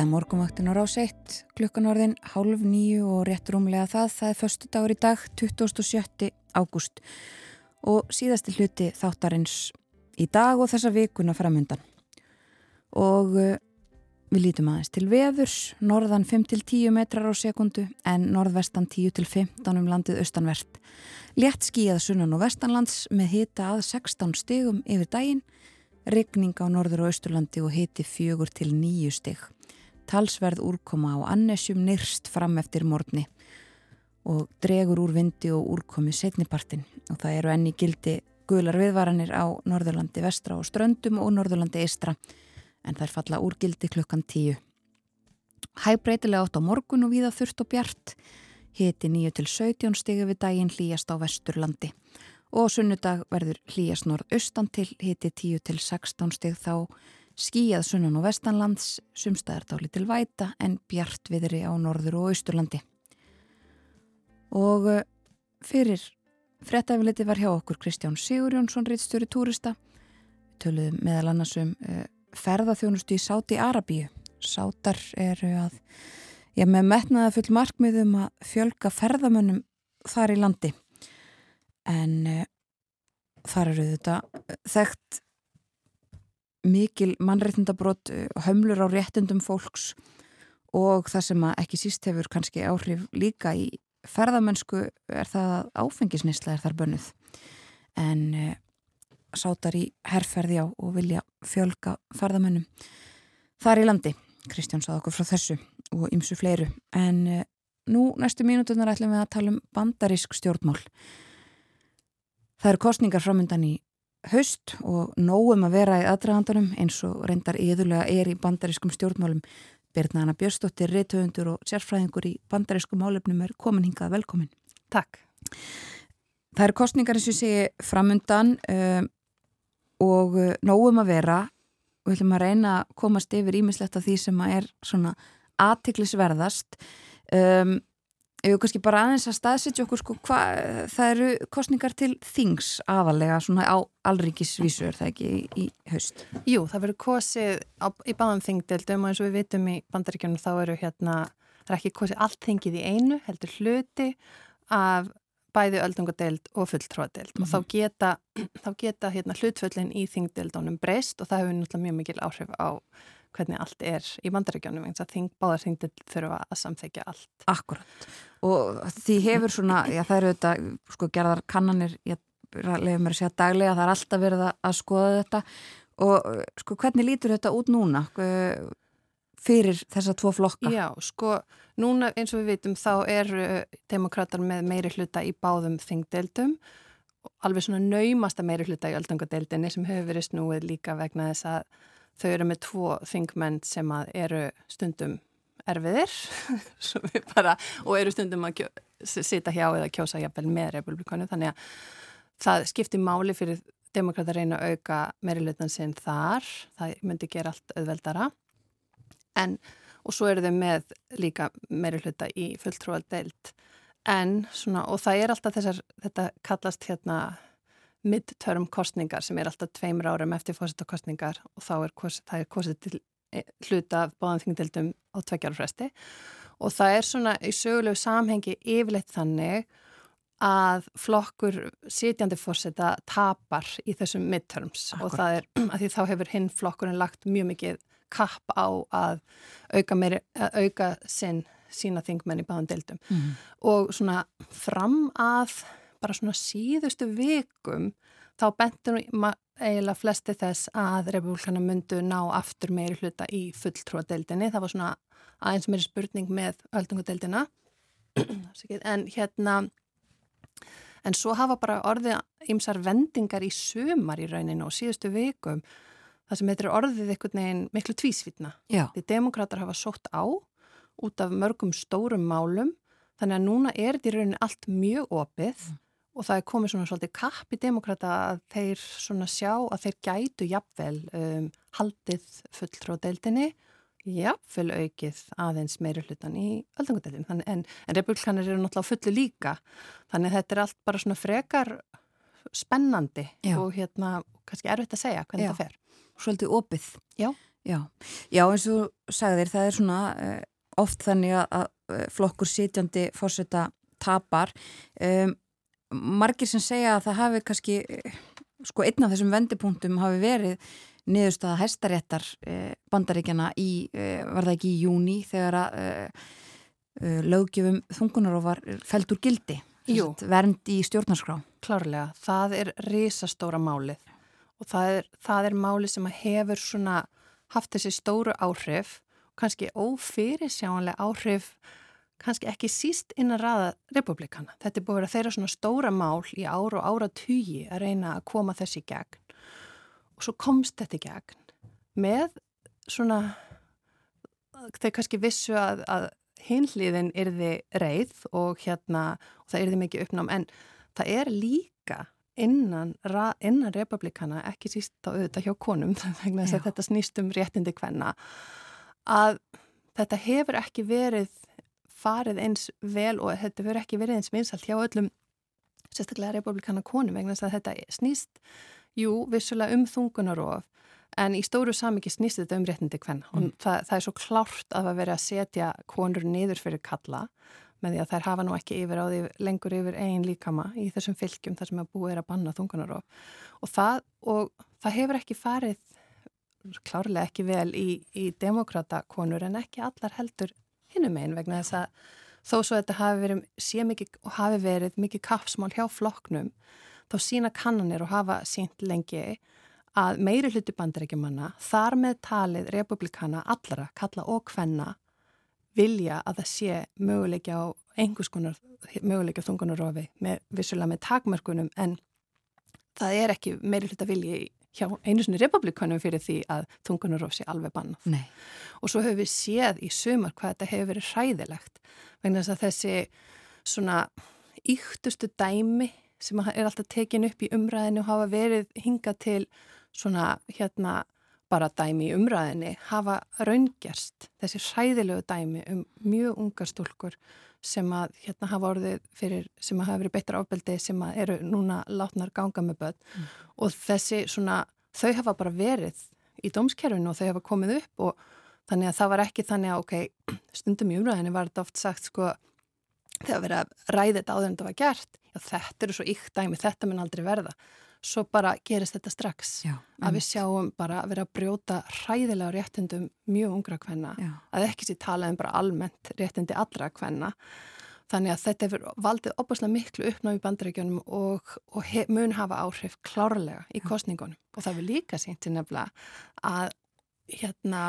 Þetta er morgumvaktin á rás 1, klukkan orðin hálf nýju og rétt rúmlega það. Það er förstu dagur í dag, 27. ágúst og síðasti hluti þáttarins í dag og þessa vikuna framöndan. Og uh, við lítum aðeins til veðurs, norðan 5-10 metrar á sekundu en norðvestan 10-15 um landið austanvert. Létt skíjað sunnan og vestanlands með hita að 16 stegum yfir daginn, regning á norður og austurlandi og hiti 4-9 steg talsverð úrkoma á annesjum nyrst fram eftir morgni og dregur úr vindi og úrkomi setnipartin og það eru enni gildi gular viðvaranir á Norðurlandi vestra og ströndum og Norðurlandi eistra en þær falla úr gildi klukkan tíu. Hæbreytilega átt á morgun og viða þurft og bjart, hiti 9 til 17 stigi við daginn hlýjast á vesturlandi. Og sunnudag verður hlýjast norð-austan til hiti 10 til 16 stig þá skíjað sunnan og vestanlands, sumstaðar dáli til væta en bjart viðri á norður og austurlandi. Og eh, fyrir frettæfiliti var hjá okkur Kristján Sigurjónsson, reittstjóri túrista, töluðum meðal annars um uh, ferðarþjónustu í Sáti Arabíu. Sátar eru að, ég með metnaða full markmiðum að fjölga ferðamönnum þar í landi. En uh, þar eru þetta þekkt mikil mannreitndabrót eh, hömlur á réttundum fólks og það sem ekki síst hefur kannski áhrif líka í ferðamennsku er það að áfengisnisla er þar bönnuð. En e, sátar í herrferði á og vilja fjölga ferðamennum þar í landi. Kristján sáð okkur frá þessu og ymsu fleiru. En e, nú næstu mínutunar ætlum við að tala um bandarísk stjórnmál. Það eru kostningar framöndan í haust og nógum að vera í aðdragandanum eins og reyndar yðurlega er í bandarískum stjórnmálum. Birnaðana Björnsdóttir, reytöfundur og sérfræðingur í bandarískum málefnum er komin hingað velkomin. Takk. Það eru kostningar eins og segi framundan um, og nógum að vera og við ætlum að reyna að komast yfir ímislegt af því sem er svona aðtiklisverðast. Um, Ef við kannski bara aðeins að staðsetja okkur sko, hva, það eru kostningar til þings aðalega svona á alríkisvísu er það ekki í, í haust? Jú, það verður kosið á, í báðan þingdeldum og eins og við vitum í bandaríkjunum þá eru hérna, það er ekki kosið allt þingið í einu, heldur hluti af bæði öldungadeld og fulltróadeld mm -hmm. og þá mhm. geta, þá geta hérna, hlutföllin í þingdeldunum breyst og það hefur náttúrulega mjög mikil áhrif á hvernig allt er í bandaríkjónum eins að þing, báðar þingdil þurfa að samþekja allt. Akkurat og því hefur svona, já það eru þetta sko gerðar kannanir, ég lefur mér að segja daglega, það er alltaf verið að skoða þetta og sko hvernig lítur þetta út núna fyrir þessa tvo flokka? Já, sko núna eins og við vitum þá er demokrater með meiri hluta í báðum þingdeldum alveg svona naumasta meiri hluta í öldungadeildinni sem hefur verið snúið líka vegna þess að þau eru með tvo þingmenn sem eru stundum erfiðir. Bara, og eru stundum að sita hjá eða kjósa jafnvel með republikanu þannig að það skiptir máli fyrir demokrata reyna að auka meirilutan sinn þar, það myndi gera allt auðveldara. En og svo eru þau með líka meiriluta í fulltrúaldeild en svona og það er alltaf þessar, þetta kallast hérna midterm kostningar sem er alltaf tveimur árum eftir fósittakostningar og þá er, kos, er kosið til hluta af báðanþingdildum á tveggjarfresti og það er svona í sögulegu samhengi yfirleitt þannig að flokkur sitjandi fórseta tapar í þessum midterms Akkurat. og það er að því þá hefur hinn flokkurinn lagt mjög mikið kapp á að auka, meiri, að auka sinn sína þingmenn í báðandildum mm. og svona fram að bara svona síðustu vikum þá bentur eiginlega flesti þess að republikana myndu ná aftur meiri hluta í fulltrúadeildinni. Það var svona aðeins meiri spurning með öldungadeildina. en hérna, en svo hafa bara orðið ymsar vendingar í sumar í rauninu og síðustu vikum það sem heitir orðið einhvern veginn miklu tvísvítna. Því demokrater hafa sótt á út af mörgum stórum málum þannig að núna er þetta í rauninu allt mjög opið mm og það er komið svona svolítið kapp í demokrata að þeir svona sjá að þeir gætu jafnvel um, haldið fulltróðdeildinni jafnvel aukið aðeins meiri hlutan í öldungadeildin en, en republikanir eru náttúrulega fullu líka. Þannig þetta er allt bara svona frekar spennandi Já. og hérna kannski erfitt að segja hvernig það fer. Svolítið opið. Já. Já, já eins og sagðir það er svona uh, oft þannig að, að flokkur sitjandi fórseta tapar. Um, margir sem segja að það hafi kannski sko einn af þessum vendipunktum hafi verið niðurstaða hæstaréttar uh, bandaríkjana í, uh, var það ekki í júni þegar að löggjöfum þungunarófar feld úr gildi vernd í stjórnarskrá. Klárlega, það er risastóra málið. Og það er, það er málið sem hefur svona haft þessi stóru áhrif kannski ófyrirsjáanlega áhrif kannski ekki síst innan raða republikana. Þetta er búið að þeirra svona stóra mál í ára og ára tugi að reyna að koma þessi gegn. Og svo komst þetta gegn með svona þeir kannski vissu að, að hinliðin yrði reið og hérna og það yrði mikið uppnám. En það er líka innan, innan republikana ekki síst á auðvitað hjá konum þannig að þetta snýst um réttindi hvenna að þetta hefur ekki verið farið eins vel og þetta verið ekki verið eins vinsalt hjá öllum sérstaklega republikana konum vegna þess að þetta snýst, jú, vissulega um þungunarof en í stóru samiki snýst þetta um réttindi hvenna mm. og það, það er svo klárt að það veri að setja konur niður fyrir kalla með því að þær hafa nú ekki yfir á því lengur yfir einn líkama í þessum fylgjum þar sem að búið er að banna þungunarof og það, og það hefur ekki farið klárlega ekki vel í, í demokratakonur en ekki allar heldur hinnum einn vegna þess að þó svo þetta hafi verið mikið hafi verið mikið kapsmál hjá flokknum þá sína kannanir og hafa sínt lengi að meiri hluti bandarækjumanna þar með talið republikana allra, kalla og hvenna vilja að það sé möguleikja á einhvers konar möguleikja þungunarofi vissulega með takmörkunum en það er ekki meiri hlut að vilja hjá einu svona republikanum fyrir því að þungunarof sé alveg bannað. Nei. Og svo höfum við séð í sumar hvað þetta hefur verið hræðilegt vegna þess að þessi svona yktustu dæmi sem er alltaf tekin upp í umræðinu og hafa verið hinga til svona hérna bara dæmi í umræðinni hafa raungerst þessi hræðilegu dæmi um mjög unga stúlkur sem að hérna hafa orðið fyrir sem að hafa verið beittra ábeldi sem að eru núna látnar ganga með börn. Mm. og þessi svona þau hafa bara verið í dómskerfinu og þau hafa komið upp og þannig að það var ekki þannig að ok, stundum í umræðinni var þetta oft sagt sko þegar verið að ræði þetta áður en þetta var gert. Já þetta eru svo ykt dæmi, þetta mun aldrei verða svo bara gerist þetta strax. Já, að við sjáum bara að vera að brjóta hræðilega réttindum mjög ungra hvenna að ekki sér tala um bara almennt réttindi allra hvenna þannig að þetta hefur valdið opaslega miklu uppnáð í bandaríkjónum og, og hef, mun hafa áhrif klárlega í kostningunum og það vil líka sínt til nefnilega að hérna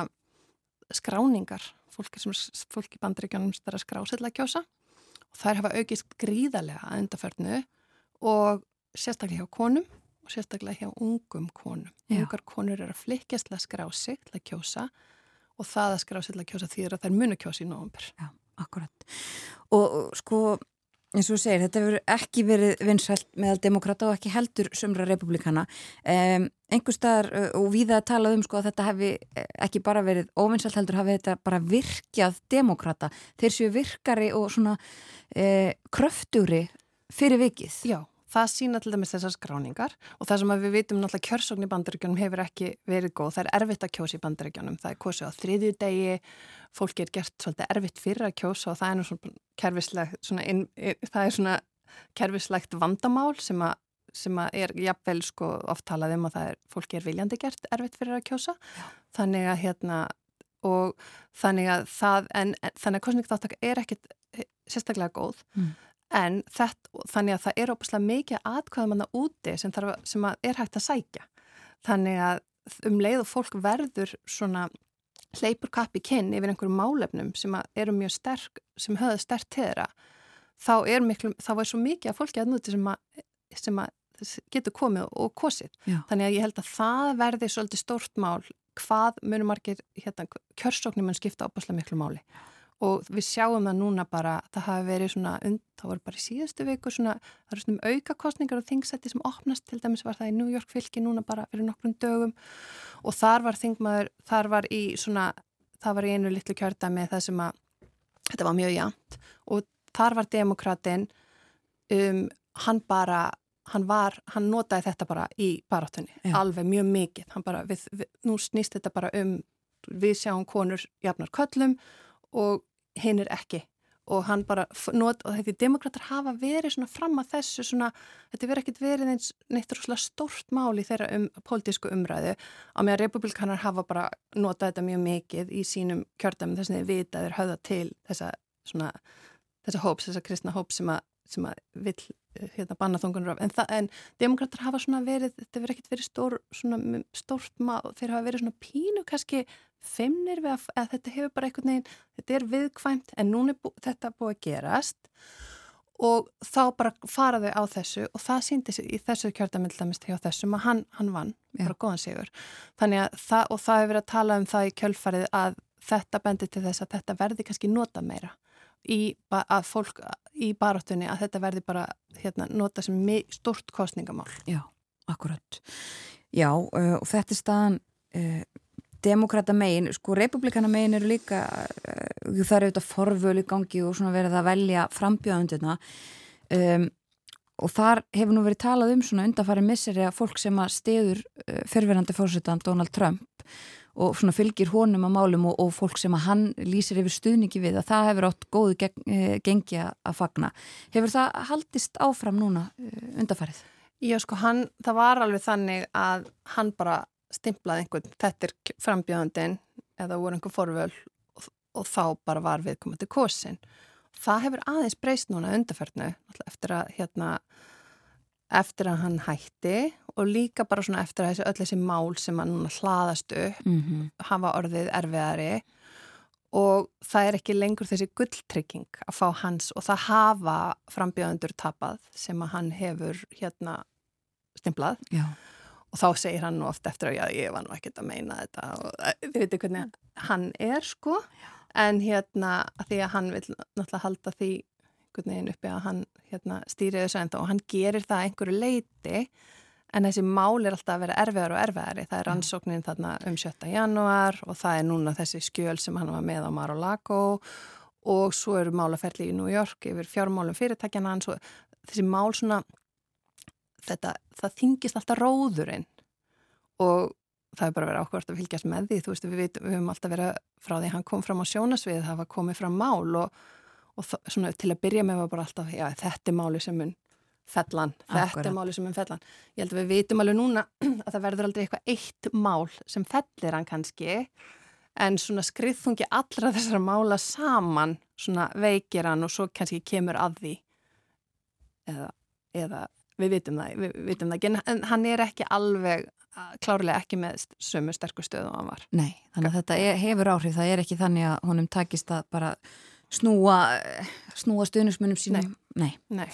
skráningar fólki sem fólki í bandaríkjónum starra skrásetla kjósa og þær hafa aukist gríðarlega að undaförnu og sérstaklega hjá konum sérstaklega hjá ungum konum. Já. Ungar konur eru að flikjast til að skrá sig til að kjósa og það að skrá sig til að kjósa þýðir að er munu kjósa í nógumber. Já, akkurat. Og sko, eins og þú segir, þetta hefur ekki verið vinsælt meðal demokrata og ekki heldur sömra republikana. Um, einhver staðar og við að tala um sko að þetta hefði ekki bara verið óvinsælt heldur hafi þetta bara virkjað demokrata. Þeir séu virkari og svona eh, kröfturi fyrir vikið. Já það sína til dæmis þessar skráningar og það sem við vitum náttúrulega kjörsókn í bandaríkjunum hefur ekki verið góð, það er erfitt að kjósa í bandaríkjunum, það er kosið á þriðju degi, fólki er gert svolítið erfitt fyrir að kjósa og það er svona kerfislegt, svona inn, það er svona kerfislegt vandamál sem að, sem að er jafnvel sko oft talað um að það er, fólki er viljandi gert erfitt fyrir að kjósa, Já. þannig að hérna og þannig að það, en, en þannig að kostningþáttak er ekkit eh, sérstaklega góð. Mm en þetta, þannig að það er óbúslega mikið atkvæðum að úti sem, þarf, sem er hægt að sækja. Þannig að um leið og fólk verður svona hleypur kappi kinn yfir einhverju málefnum sem eru mjög sterk, sem höfðu sterk þeirra þá er, miklu, þá er svo mikið að fólki að núti sem, sem að getur komið og kosið. Já. þannig að ég held að það verði svolítið stórt mál hvað munum margir hérna, kjörsóknum mun skipta óbúslega miklu máli og við sjáum það núna bara, það hafi verið svona, það voru bara í síðustu viku svona, það eru svona aukakostningar og þingsætti sem opnast, til dæmis var það í New York fylki núna bara fyrir nokkrum dögum. Og þar var þingmaður, þar var í svona, það var í einu litlu kjördæmi það sem að, þetta var mjög jæmt og þar var demokratin um, hann bara hann var, hann notaði þetta bara í barátunni, alveg mjög mikið, hann bara, við, við, nú snýst þetta bara um við sjáum konur jafnar köllum og hinn er ekki. Og hann bara not, og þetta demokrater hafa verið svona fram að þessu svona, þetta verið ekkert verið eins neitt rúslega stórt mál í þeirra um pólitísku umræðu á meðan republikanar hafa bara notað þetta mjög mikið í sínum kjördæmi þess að þeir vita þeir höfða til þessa svona, þessa hóps, þessa kristna hóps sem að, sem að vil hérna banna þungunur af, en, en demokrater hafa svona verið, þetta verið ekkert verið stór, svona stórt mál, þeir hafa verið svona pínu kannski feimnir við að, að þetta hefur bara einhvern veginn, þetta er viðkvæmt en núna er bú, þetta búið að gerast. Og þá bara faraðu á þessu og það síndi í þessu kjörtamildamist hjá þessum að hann, hann vann, Já. bara góðan sigur. Þannig að það, og það hefur verið að tala um það í kjölfarið að þetta bendir til þess að þetta verði kannski nota meira í að fólk í barátunni að þetta verði bara hérna, nota sem stort kostningamál Já, akkurat. Já, uh, og þetta er staðan uh, demokrata megin, sko republikana megin eru líka, uh, það eru auðvitað forvölu gangi og svona verið að velja frambjöðundina um, og þar hefur nú verið talað um svona undanfari misseri að fólk sem að stiður fyrfirandi fórsettan Donald Trump og svona fylgir honum að málum og, og fólk sem að hann lýsir yfir stuðningi við að það hefur átt góðu geng, uh, gengi að fagna. Hefur það haldist áfram núna uh, undanfarið? Já sko, hann, það var alveg þannig að hann bara stimplað einhvern, þetta er frambjöðandin eða voru einhver forvöl og, og þá bara var viðkomandi kosin. Það hefur aðeins breyst núna undarferðnu eftir að hérna eftir að hann hætti og líka bara svona eftir að þessi öll þessi mál sem að núna hlaðastu mm -hmm. hafa orðið erfiðari og það er ekki lengur þessi gulltrygging að fá hans og það hafa frambjöðandur tapað sem að hann hefur hérna stimplað. Já og þá segir hann nú oft eftir að já, ég var nú ekkert að meina þetta og þið veitu hvernig hann er sko en hérna að því að hann vil náttúrulega halda því einhvern veginn uppi að hann hérna, stýrið þessu enda og hann gerir það einhverju leiti en þessi mál er alltaf að vera erfiðar og erfiðari það er rannsóknin þarna um 7. januar og það er núna þessi skjöl sem hann var með á Mar-a-Lago og svo eru málaferli í New York yfir fjármálum fyrirtækjana hans og þessi mál svona þetta, það þingist alltaf róðurinn og það er bara verið ákvæmst að fylgjast með því þú veist við, við, höfum alltaf verið frá því hann kom fram á sjónasvið það var komið fram mál og, og það, svona, til að byrja með var bara alltaf já þetta er máli sem mun fellan þetta er máli sem mun fellan ég held að við vitum alveg núna að það verður aldrei eitthvað eitt mál sem fellir hann kannski en svona skriðfungi allra þessara mála saman svona veikir hann og svo kannski kemur að því. Eða, eða við vitum það, við vitum það ekki, en hann er ekki alveg, klárlega ekki með sömu sterkur stöðu hann var. Nei, þannig að þetta er, hefur áhrif, það er ekki þannig að honum takist að bara snúa, snúa stöðnusmunum sínum. Nei. Nei.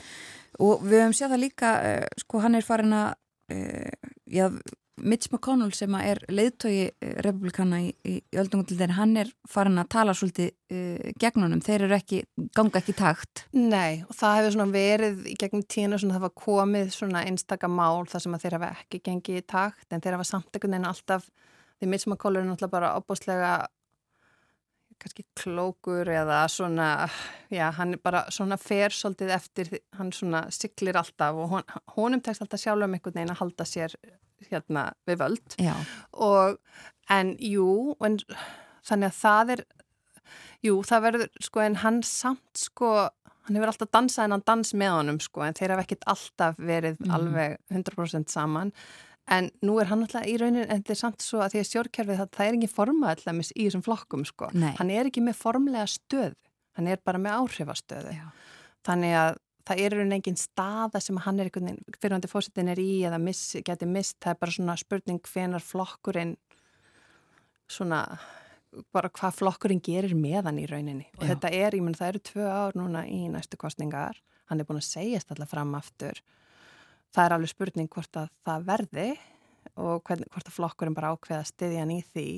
Og við höfum séð það líka, eh, sko hann er farin að, eh, já, Mitch McConnell sem er leiðtögi eh, republikana í, í öldungundildin hann er farin að tala svolítið uh, gegnunum, þeir eru ekki ganga ekki takt. Nei og það hefur svona verið í gegnum tína svona það var komið svona einstaka mál þar sem að þeir hafa ekki gengið í takt en þeir hafa samt einhvern veginn alltaf því Mitch McConnell er náttúrulega bara opbúslega kannski klókur eða svona já hann er bara svona fer svolítið eftir hann svona siklir alltaf og hon, honum tekst alltaf sjálf um einhvern veginn að halda sér hérna við völd. Og en jú en, þannig að það er jú það verður sko en hann samt sko hann hefur alltaf dansað en hann dans með honum sko en þeir hafa ekkit alltaf verið mm. alveg 100% saman en nú er hann alltaf í raunin en þetta er samt svo að því að stjórnkerfið það, það er ekki forma alltaf í þessum flokkum sko Nei. hann er ekki með formlega stöð hann er bara með áhrifastöðu Já. þannig að það er einhvern veginn staða sem hann er fyrirhandi fósitin er í eða miss, geti mist, það er bara svona spurning hvenar flokkurinn svona bara hvað flokkurinn gerir meðan í rauninni og Já. þetta er, ég menn það eru tvö ár núna í næstu kostningar, hann er búin að segjast alltaf fram aftur það er alveg spurning hvort að það verði og hvern, hvort að flokkurinn bara ákveða stiðjan í því.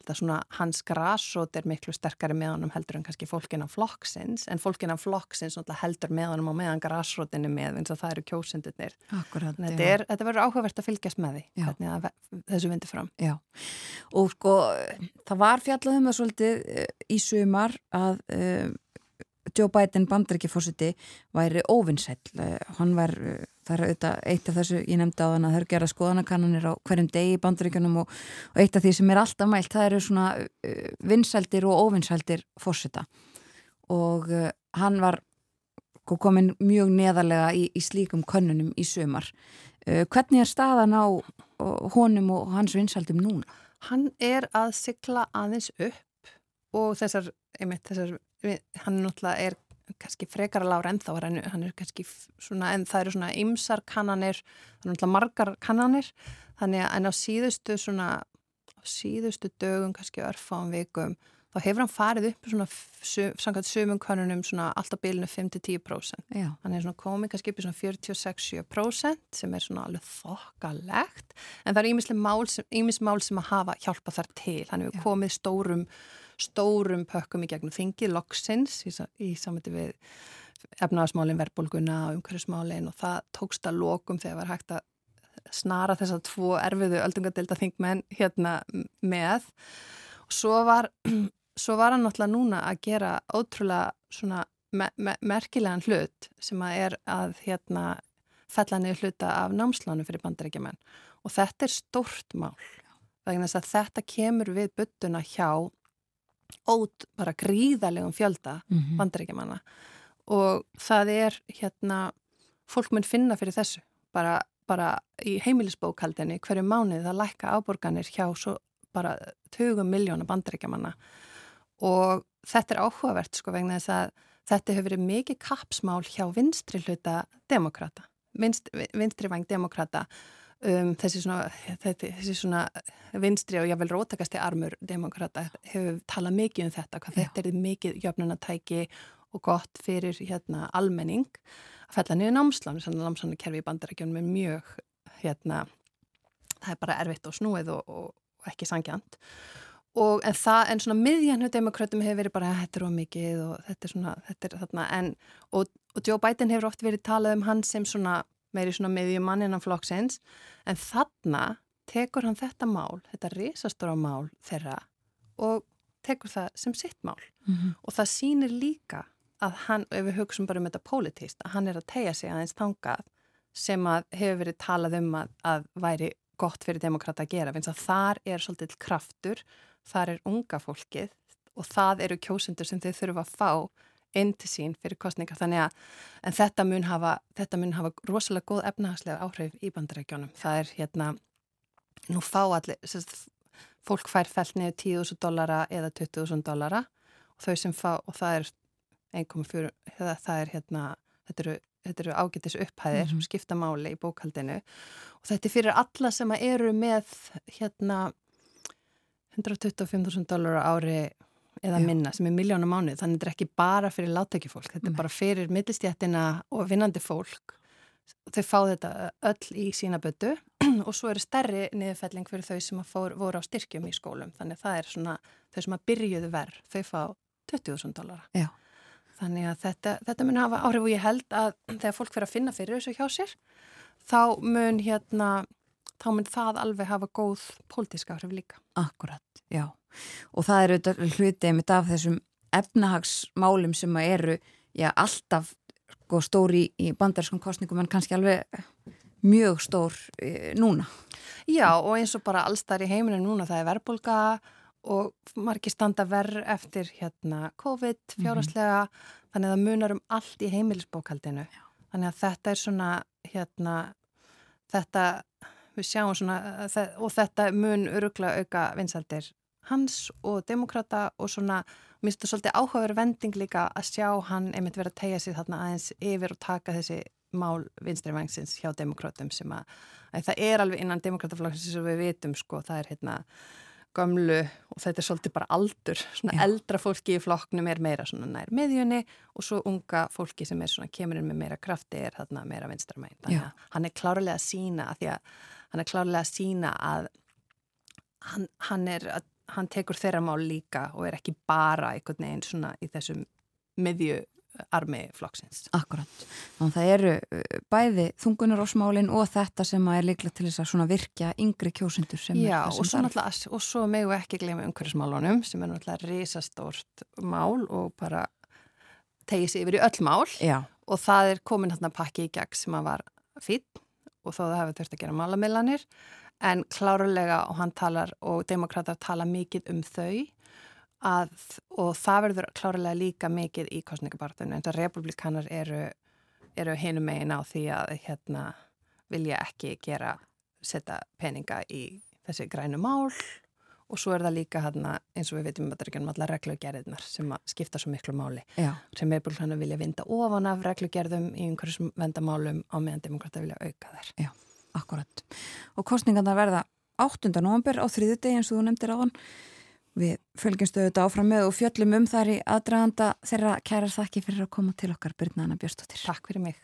Þetta svona hans grásrót er miklu sterkari með honum heldur en kannski fólkin af flokksins en fólkin af flokksins heldur með honum og meðan grásrótin er með eins og það eru kjósendunir þetta, þetta verður áhugavert að fylgjast með því að, þessu vindur fram. Já, og sko það var fjallaðum að svolítið uh, í sumar að uh, Joe Biden bandrækjafósiti væri óvinnsæll hann var, það er auðvitað eitt af þessu, ég nefndi á þann að það eru gera skoðanakannanir á hverjum degi í bandrækjunum og, og eitt af því sem er alltaf mælt það eru svona vinsældir og óvinnsældir fósita og uh, hann var komin mjög neðarlega í, í slíkum könnunum í sömar uh, hvernig er staðan á honum og hans vinsældum núna? Hann er að sykla aðeins upp og þessar, einmitt þessar hann náttúrulega er kannski frekar að lára ennþá hann, hann er kannski svona, en það eru svona ymsar kannanir, það eru náttúrulega margar kannanir, þannig að en á síðustu svona, á síðustu dögum kannski örfáum vikum þá hefur hann farið upp svona samkvæmt sumum kannunum svona alltaf bylunu 5-10% hann er svona komið kannski upp í svona 46-7% sem er svona alveg þokkalegt. En það er ímislega mál sem, mál sem að hafa hjálpa þar til, hann hefur komið stórum stórum pökkum í gegnum þingið loksins í, í samvætti við efnaðasmálinn, verbulguna og umhverjusmálinn og það tókst að lokum þegar var hægt að snara þess að tvo erfiðu öldungadelda þingmenn hérna með. Og svo var, svo var hann náttúrulega núna að gera ótrúlega svona me me merkilegan hlut sem að er að hérna fella niður hluta af námslánu fyrir bandaríkjaman og þetta er stórt mál vegna þess að þetta kemur við byttuna hjá ót bara gríðalegum fjölda mm -hmm. bandaríkjamanna. Og það er hérna fólk mun finna fyrir þessu. Bara, bara í heimilisbókaldinni hverju mánuð það lækka áborganir hjá svo bara 20 miljóna bandaríkjamanna. Og þetta er áhugavert sko vegna þess að þetta hefur verið mikið kapsmál hjá vinstri hluta demokrata, vinst, vinstri vang demokrata um, þessi, svona, svona vinstri og jável rótakasti armur demokrata hefur talað mikið um þetta, hvað Já. þetta er mikið jöfnunatæki og gott fyrir hérna, almenning að fella niður námslánu, þannig að námslánu kerfi í bandarækjunum er mjög hérna, það er bara erfitt og snúið og, og, og ekki sangjant og en það, en svona miðjannu demokratum hefur verið bara, þetta er ómikið og þetta er svona, þetta er þarna en, og, og Joe Biden hefur oft verið talað um hann sem svona meiri svona miðjumann innan flokksins en þarna tekur hann þetta mál, þetta risastóra mál þeirra og tekur það sem sitt mál mm -hmm. og það sýnir líka að hann, ef við hugsaum bara um þetta politist, að hann er að tegja sig aðeins tangað sem að hefur verið talað um að, að væri gott fyrir demokrata að gera, finnst að þar er svolítið kraftur, þar er unga fólkið og það eru kjósundur sem þau þurfa að fá inn til sín fyrir kostningar þannig að þetta mun hafa, þetta mun hafa rosalega góð efnahagslega áhrif í bandarækjónum. Það er hérna, nú fá allir, sérst, fólk fær fælt niður 10.000 dollara eða 20.000 dollara og þau sem fá, og það er 1,4, það er hérna, þetta eru, þetta eru ágættis upphæðir mm -hmm. skipta máli í bókaldinu og þetta er fyrir alla sem eru með hérna 125.000 dollara ári eða Já. minna sem er miljónum mánuð þannig að þetta er ekki bara fyrir láttökjufólk þetta Nei. er bara fyrir millistjættina og vinnandi fólk þau fá þetta öll í sína bötu og svo eru stærri niðurfelling fyrir þau sem fór, voru á styrkjum í skólum þannig að það er svona þau sem að byrjuðu verð þau fá 20.000 dólara þannig að þetta, þetta mun hafa áhrif og ég held að þegar fólk fyrir að finna fyrir þessu hjá sér þá mun hérna þá mun það alveg hafa góð pólitíska áhrif líka Akkurat, já og það eru hlutið mitt af þessum efnahagsmálum sem eru já, alltaf sko, stóri í bandarskum kostningum en kannski alveg mjög stór e, núna. Já og eins og bara allstar í heiminu núna það er verbulga og margir standa verð eftir hérna COVID mhm. fjárhastlega mm -hmm. þannig að það munar um allt í heimilisbókaldinu Já. þannig að þetta er svona hérna þetta við sjáum svona og þetta mun örugla auka vinsaldir hans og demokrata og svona, mér finnst það svolítið áhugaveru vending líka að sjá hann einmitt vera að tegja sig þarna aðeins yfir og taka þessi mál vinstri vangsins hjá demokratum sem að, að það er alveg innan demokrataflokksins sem við vitum sko, það er hérna gömlu og þetta er svolítið bara aldur, svona Já. eldra fólki í flokknum er meira svona nær meðjunni og svo unga fólki sem er svona kemur inn með meira krafti er þarna meira vinstramæn þannig að hann er klárlega að sína að því að hann er klárlega að sína að hann, hann er að hann tekur þeirra mál líka og er ekki bara einhvern veginn svona í þessum miðju armi flokksins. Akkurat. Þannig að það eru uh, bæði þungunarósmálin og þetta sem er líklega til þess að svona virkja yngri kjósundur sem Já, er þessum þarf. Já, og svo megu ekki gleyma umhverfismálunum sem er náttúrulega risastórt mál og bara tegið sér yfir í öll mál Já. og það er komin hérna pakki í gegn sem að var fín og þó það hefur þurft að gera málamillanir en klárulega og hann talar og demokrater tala mikið um þau að, og það verður klárulega líka mikið í kostningabartunum en það republikanar eru, eru hinum megin á því að hérna vilja ekki gera setja peninga í þessi grænu mál og svo er það líka hérna eins og við veitum að það er ekki um alla reglugerðinar sem skipta svo miklu máli Já. sem er búin að vilja vinda ofan af reglugerðum í einhverjum vendamálum á meðan demokrata vilja auka þær. Já, akkurat. Og kostningarna verða 8. november á þriðu degi eins og þú nefndir á hann. Við fölgjumstu auðvitað áfram með og fjöllum um þar í aðdraganda þeirra kærar þakki fyrir að koma til okkar Byrna Anna Björnstóttir. Takk fyrir mig.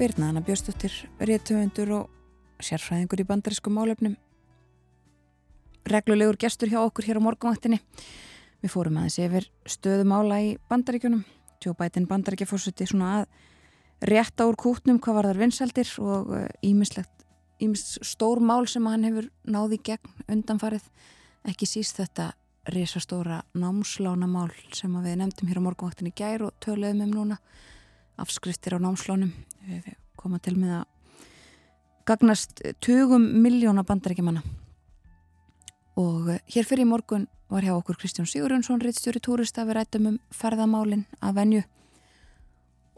Birna Anna Björnstóttir, réttöfundur og sérfræðingur í bandarísku málefnum. Reglulegur gestur hjá okkur hér á morgunvaktinni. Við fórum aðeins yfir stöðumála í bandaríkjunum. Joe Biden bandaríkjafórsiti svona að rétta úr kútnum hvað var þar vinsaldir og ímislegt, ímis stór mál sem hann hefur náði gegn undanfarið. Ekki síst þetta risastóra námslánamál sem við nefndum hér á morgunvaktinni gær og töluðum um núna afskriftir á námslánum koma til með að gagnast 20 miljóna bandarækjumanna og hér fyrir í morgun var hjá okkur Kristján Sigurjónsson reittstjóri túrista. Við rættum um ferðamálin að venju.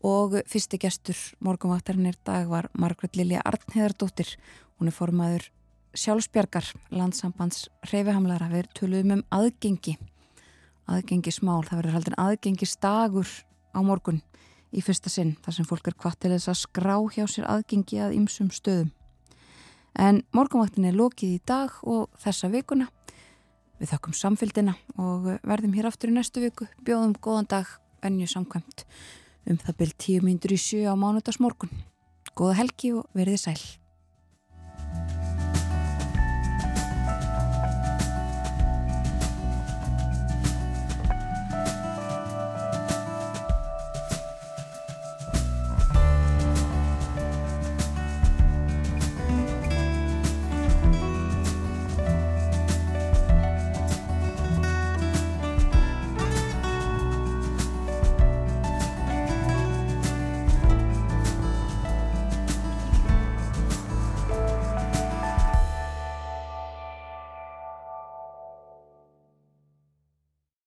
Og fyrsti gestur morgunvaktarinn er dag var Margret Lilja Arnheðardóttir hún er formaður sjálfsbjargar landsambands reyfihamlara við töluðum um aðgengi aðgengismál, það verður haldin aðgengistagur á morgun í fyrsta sinn þar sem fólk er hvað til þess að skrá hjá sér aðgengi að ymsum stöðum. En morgunvaktin er lokið í dag og þessa vikuna. Við þakkum samfélgina og verðum hér aftur í næstu viku. Bjóðum góðan dag, venju samkvæmt um það byrj tíu myndur í sjö á mánudagsmorgun. Góða helgi og verið sæl.